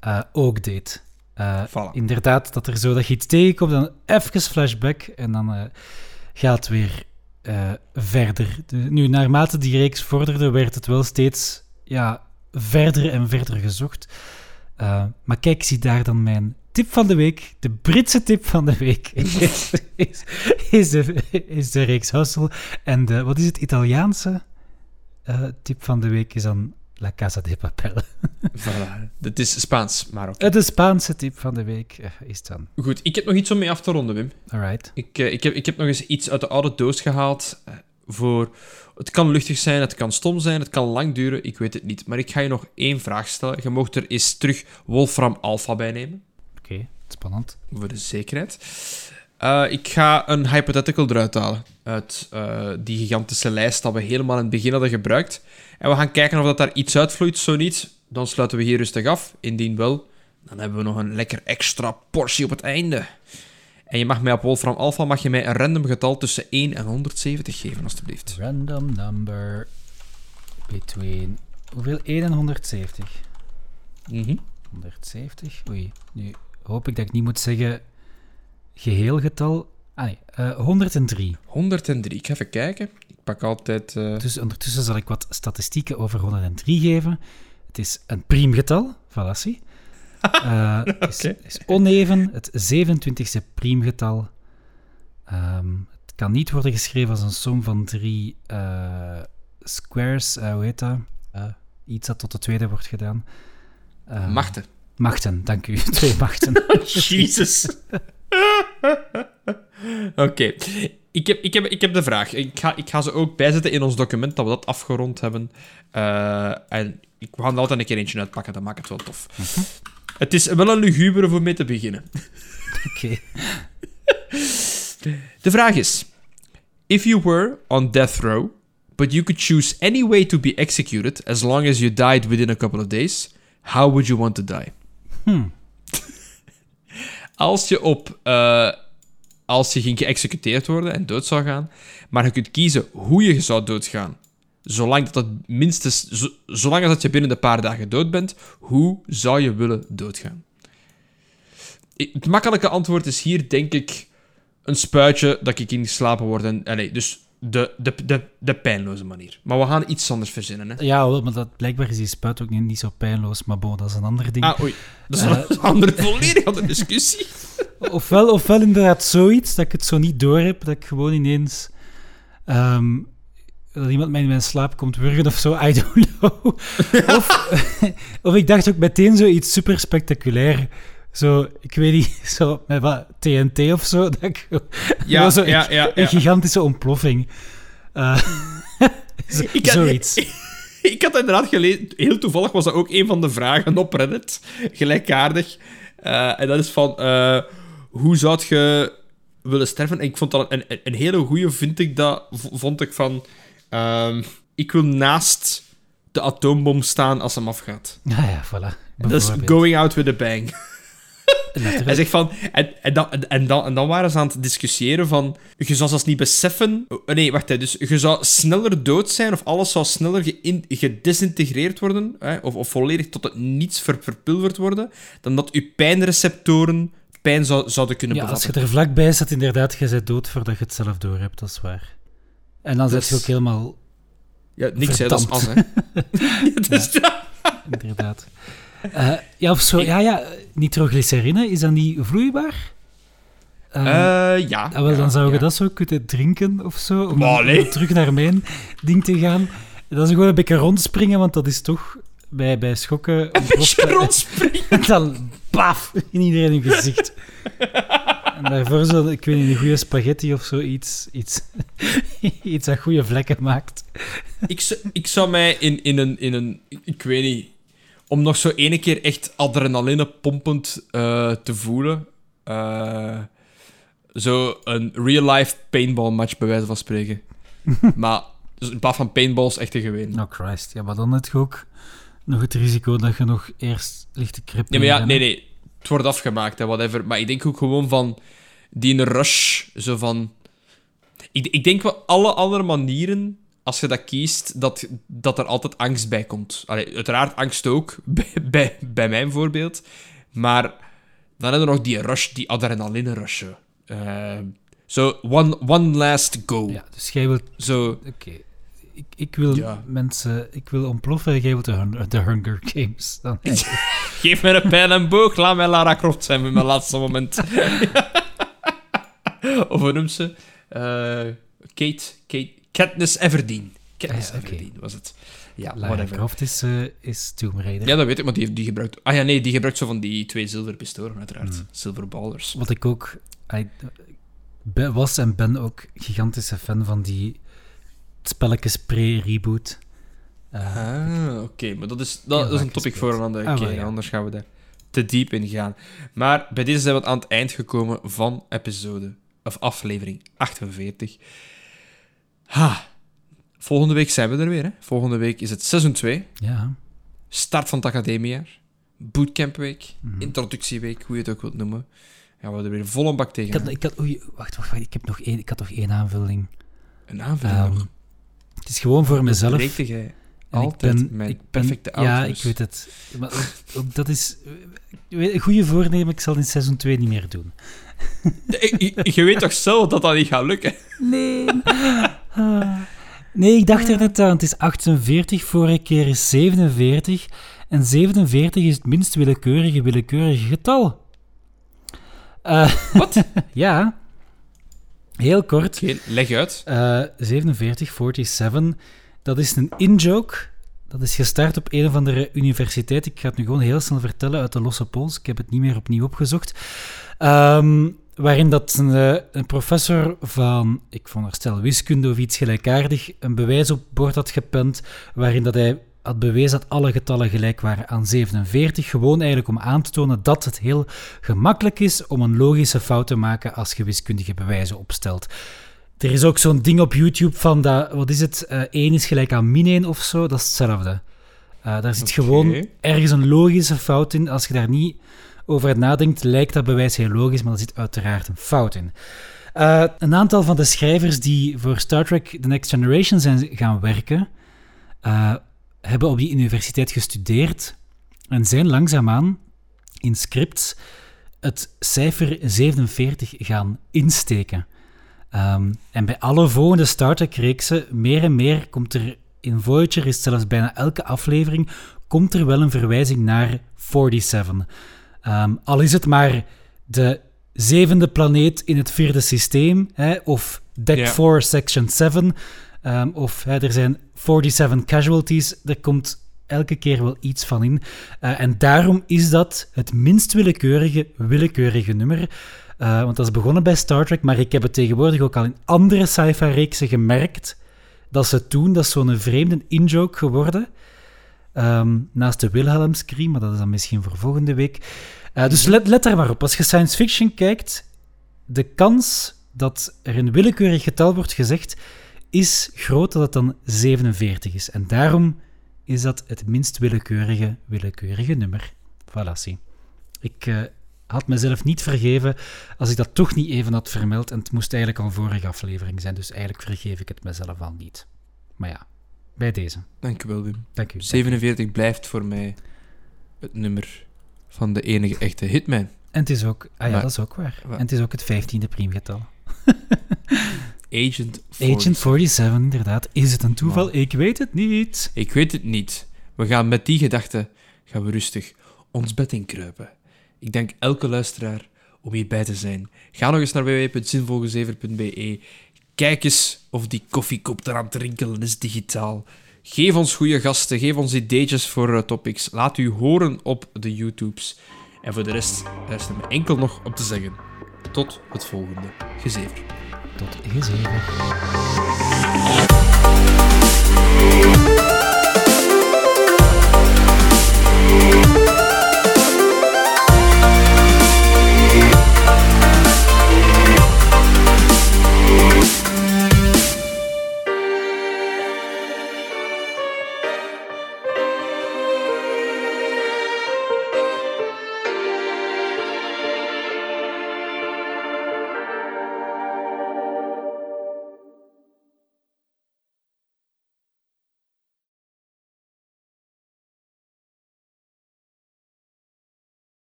eh, ook deed. Eh, Voilà. Inderdaad, dat er zo dat je iets tegenkomt, dan even flashback en dan eh, gaat het weer eh, verder. De- nu, naarmate die reeks vorderde, werd het wel steeds ja, verder en verder gezocht. Eh, maar kijk, zie daar dan mijn tip van de week. De Britse tip van de week [LAUGHS] is, is, is, de, is de reeks Hustle. En de, wat is het, Italiaanse eh, tip van de week is dan La Casa de Papel. [LAUGHS] Voilà. Dit is Spaans, maar ook. Eh, De Spaanse tip van de week eh, is dan. Goed, ik heb nog iets om mee af te ronden, Wim. Alright. Ik, eh, ik, heb, ik heb nog eens iets uit de oude doos gehaald. eh, voor, het kan luchtig zijn, het kan stom zijn, het kan lang duren, ik weet het niet. Maar ik ga je nog één vraag stellen. Je mocht er eens terug Wolfram Alpha bij nemen. Oké, spannend. Voor de zekerheid. Eh, ik ga een hypothetical eruit halen. Uit eh, die gigantische lijst dat we helemaal in het begin hadden gebruikt. En we gaan kijken of dat daar iets uitvloeit. Zo niet, dan sluiten we hier rustig af. Indien wel, dan hebben we nog een lekker extra portie op het einde. En je mag mij op Wolfram Alpha mag je mij een random getal tussen 1 en 170 geven, alstublieft. Random number between... Hoeveel? 1 en 170. Mhm. 170. Oei, nu hoop ik dat ik niet moet zeggen geheel getal. Ah nee, eh, 103. 103. Ik ga even kijken. Ik pak altijd... eh, Dus ondertussen zal ik wat statistieken over 103 geven. Het is een priemgetal, fallacie. [LAUGHS] Eh, het is, oneven, het 27e priemgetal. Ehm, het kan niet worden geschreven als een som van drie eh, squares, hoe heet dat? Iets dat tot de tweede wordt gedaan. Eh, machten. Machten, dank u. [LAUGHS] Twee machten. [LAUGHS] Jezus. [LAUGHS] Oké. ik heb, ik heb, ik heb de vraag. Ik ga, ik ga ze ook bijzetten in ons document, dat we dat afgerond hebben. Eh, en ik gaan er altijd een keer eentje uitpakken, dat maakt het wel tof. Het is wel een lugubere voor mee te beginnen. Oké. [LAUGHS] De vraag is: If you were on death row, but you could choose any way to be executed as long as you died within a couple of days, how would you want to die? Hmm. Als je op. eh, als je ging geëxecuteerd worden en dood zou gaan, maar je kunt kiezen hoe je zou doodgaan. Zolang dat het minstens. zo- zolang dat je binnen een paar dagen dood bent, hoe zou je willen doodgaan? Het makkelijke antwoord is hier, denk ik, een spuitje dat ik in geslapen word. En, nee, dus de, de, de, de pijnloze manier. Maar we gaan iets anders verzinnen. Hè? Ja, wel, maar dat, blijkbaar is die spuit ook niet, niet zo pijnloos, maar bon, dat is een ander ding. Ah, oei. Dat is Eh. een andere, volledig andere discussie. [LAUGHS] Ofwel, ofwel inderdaad zoiets, dat ik het zo niet door heb, dat ik gewoon ineens... ehm, dat iemand mij in mijn slaap komt wurgen of zo, I don't know. [LAUGHS] Of, [LAUGHS] of ik dacht ook meteen zoiets super spectaculair. Zo, ik weet niet, [LAUGHS] zo met wat TNT of zo. [LAUGHS] Dat ik, Ja, zo, ja, ja, Een gigantische ontploffing. Eh, [LAUGHS] zo- Ik had- zoiets. Ik had inderdaad gelezen, heel toevallig was dat ook een van de vragen op Reddit, gelijkaardig. Eh, en dat is van, eh, hoe zou je willen sterven? En ik vond dat een, een, een hele goeie, vind ik dat, vond ik van, ehm, ik wil naast de atoombom staan als hem afgaat. Ja, ja, voilà. Dat is going out with a bang. Hij zegt van... En, en, dan, en, dan, en dan waren ze aan het discussiëren van... Je zou zelfs niet beseffen... oh, Nee, wacht. Hè, dus je zou sneller dood zijn of alles zou sneller gedesintegreerd worden hè, of, of volledig tot het niets ver, verpulverd worden dan dat je pijnreceptoren pijn zou, zouden kunnen Ja, als je er vlakbij staat, inderdaad, je bent dood voordat je het zelf door hebt, dat is waar. En dan zit je Dus- ook helemaal... Ja, niks, hè. Dat is as, hè. [LAUGHS] [LAUGHS] dus, Inderdaad. Eh, ja, of zo. Ja, ja, nitroglycerine, is dat niet vloeibaar? Eh, Eh, ja. ah, wel, ja, dan zou je ja. dat zo kunnen drinken of zo, om nee. terug naar mijn ding te gaan. Dat is gewoon een beetje rondspringen, want dat is toch bij, bij schokken... Een beetje rondspringen. En [LAUGHS] dan, paf, in iedereen in gezicht. En daarvoor zo, ik weet niet, een goede spaghetti of zo, iets, iets, [LAUGHS] iets dat goede vlekken maakt. ik, zou- ik zou mij in, in, een, in een... Ik weet niet... Om nog zo ene keer echt adrenaline pompend eh, te voelen. eh, zo een real-life paintball match, bij wijze van spreken. [LAUGHS] maar dus in plaats van paintballs, echte geween. Oh Christ, ja, maar dan heb je ook nog het risico dat je nog eerst ligt te krippen. Nee, maar ja, nee, nee. Het wordt afgemaakt, hè, whatever. Maar ik denk ook gewoon van... Die een rush, zo van... Ik, ik denk wel alle andere manieren, als je dat kiest, dat, dat er altijd angst bij komt. Allee, uiteraard angst ook, [LAUGHS] bij, bij, bij mijn voorbeeld. Maar dan hebben we nog die rush, die adrenaline rush. zo. Eh, Zo, one, one last go. Ja, dus jij wilt... Zo, Oké. Ik, ik wil Ja. mensen... Ik wil ontploffen en jij wilt de, de Hunger Games. Dan, [LAUGHS] geef me een pijl en boog, laat mij Lara Croft zijn met mijn laatste moment. [LAUGHS] of hoe noemt ze? Eh, Kate, Kate, Katniss Everdeen. Katniss Ah ja. Everdeen was het. Ja, Lara whatever. Croft is, eh, is Tomb Raider. Ja, dat weet ik, maar die, die gebruikt... Ah ja, nee, die gebruikt zo van die twee zilverpistolen, uiteraard. Hmm. Silverballers. Wat ik ook I, was en ben ook gigantische fan van die spelletjes pre-reboot. Eh, Ah, oké, maar dat is, dat, is een topic voor een andere Ah, keer. ja. Anders gaan we daar te diep in gaan. Maar bij deze zijn we aan het eind gekomen van episode, of aflevering 48. Ha. Volgende week zijn we er weer. Hè? Volgende week is het seizoen 2. ja. Start van het academiejaar. Bootcampweek. Mhm. Introductieweek, hoe je het ook wilt noemen. Gaan we er weer vol een bak tegen. Ik had, ik had, oei, wacht, wacht, wacht, ik heb nog één, ik had nog één aanvulling. Een aanvulling nog. het is gewoon voor mezelf. Jij En altijd mijn perfecte Ja, outros. ik weet het. Maar ook, ook dat is... eh, Een goede voornemen, ik zal in seizoen 2 niet meer doen. [LAUGHS] Je, weet toch zelf dat dat niet gaat lukken? Nee. Nee, ik dacht er net aan. Het is 48, vorige keer is 47. En 47 is het minst willekeurige willekeurige getal. Eh, Wat? [LAUGHS] ja. Heel kort. Leg uit. Eh 47, 47. Dat is een in-joke. Dat is gestart op een of andere universiteit. Ik ga het nu gewoon heel snel vertellen uit de losse pols. Ik heb het niet meer opnieuw opgezocht. Ehm, waarin dat een, eh, een professor van, ik veronderstel wiskunde of iets gelijkaardig, een bewijs op bord had gepend, waarin dat hij had bewezen dat alle getallen gelijk waren aan 47, gewoon eigenlijk om aan te tonen dat het heel gemakkelijk is om een logische fout te maken als je wiskundige bewijzen opstelt. Er is ook zo'n ding op YouTube van dat, wat is het, eh 1 is gelijk aan min 1 of zo, dat is hetzelfde. Eh, daar zit gewoon ergens een logische fout in. Als je daar niet over nadenkt, lijkt dat bewijs heel logisch, maar er zit uiteraard een fout in. Eh, een aantal van de schrijvers die voor Star Trek The Next Generation zijn gaan werken, hebben op die universiteit gestudeerd en zijn langzaamaan in scripts het cijfer 47 gaan insteken. Ehm, en bij alle volgende Star Trek-reeksen, meer en meer komt er in Voyager, is zelfs bijna elke aflevering, komt er wel een verwijzing naar 47. Ehm, al is het maar de zevende planeet in het vierde systeem, hè, of Deck Ja. 4, Section 7, ehm, of hè, er zijn 47 casualties, er komt elke keer wel iets van in. Eh, en daarom is dat het minst willekeurige, willekeurige nummer. Eh, want dat is begonnen bij Star Trek, maar ik heb het tegenwoordig ook al in andere sci-fi-reeksen gemerkt dat ze toen, dat is zo'n vreemde in-joke geworden. Ehm, naast de Wilhelm Scream, maar dat is dan misschien voor volgende week. Eh, dus let, let daar maar op. Als je science fiction kijkt, de kans dat er een willekeurig getal wordt gezegd, is groot dat het dan 47 is. En daarom is dat het minst willekeurige, willekeurige nummer. Voilà. Ik eh, had mezelf niet vergeven als ik dat toch niet even had vermeld. En het moest eigenlijk al vorige aflevering zijn, dus eigenlijk vergeef ik het mezelf al niet. Maar ja, bij deze. Dankjewel, Wim. Dank u. 47 blijft voor mij het nummer van de enige echte hitman. En het is ook... Ah ja, Maar- dat is ook waar. Wa- En het is ook het vijftiende priemgetal. [LAUGHS] Agent 40. Agent 47, inderdaad. Is het een toeval? Man. Ik weet het niet. Ik weet het niet. We gaan met die gedachte gaan we rustig ons bed inkruipen. Ik denk elke luisteraar om hierbij te zijn. Ga nog eens naar www.zinvolgezever.be. Kijk eens of die koffiekop eraan het rinkelen is digitaal. Geef ons goede gasten, geef ons ideetjes voor eh, topics. Laat u horen op de YouTubes. En voor de rest rest er me enkel nog om te zeggen. Tot het volgende gezever. Tot gezeven.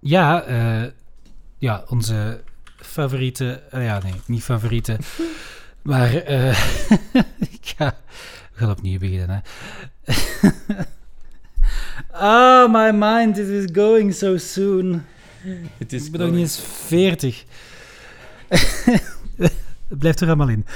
Ja, eh, ja, onze favoriete... eh, ja, nee, niet favoriete. [LAUGHS] maar eh, [LAUGHS] ik ga... We gaan opnieuw beginnen, hè. [LAUGHS] oh, my mind, it is going so soon. Het is Ik ben nog niet eens 40. Het blijft er allemaal in.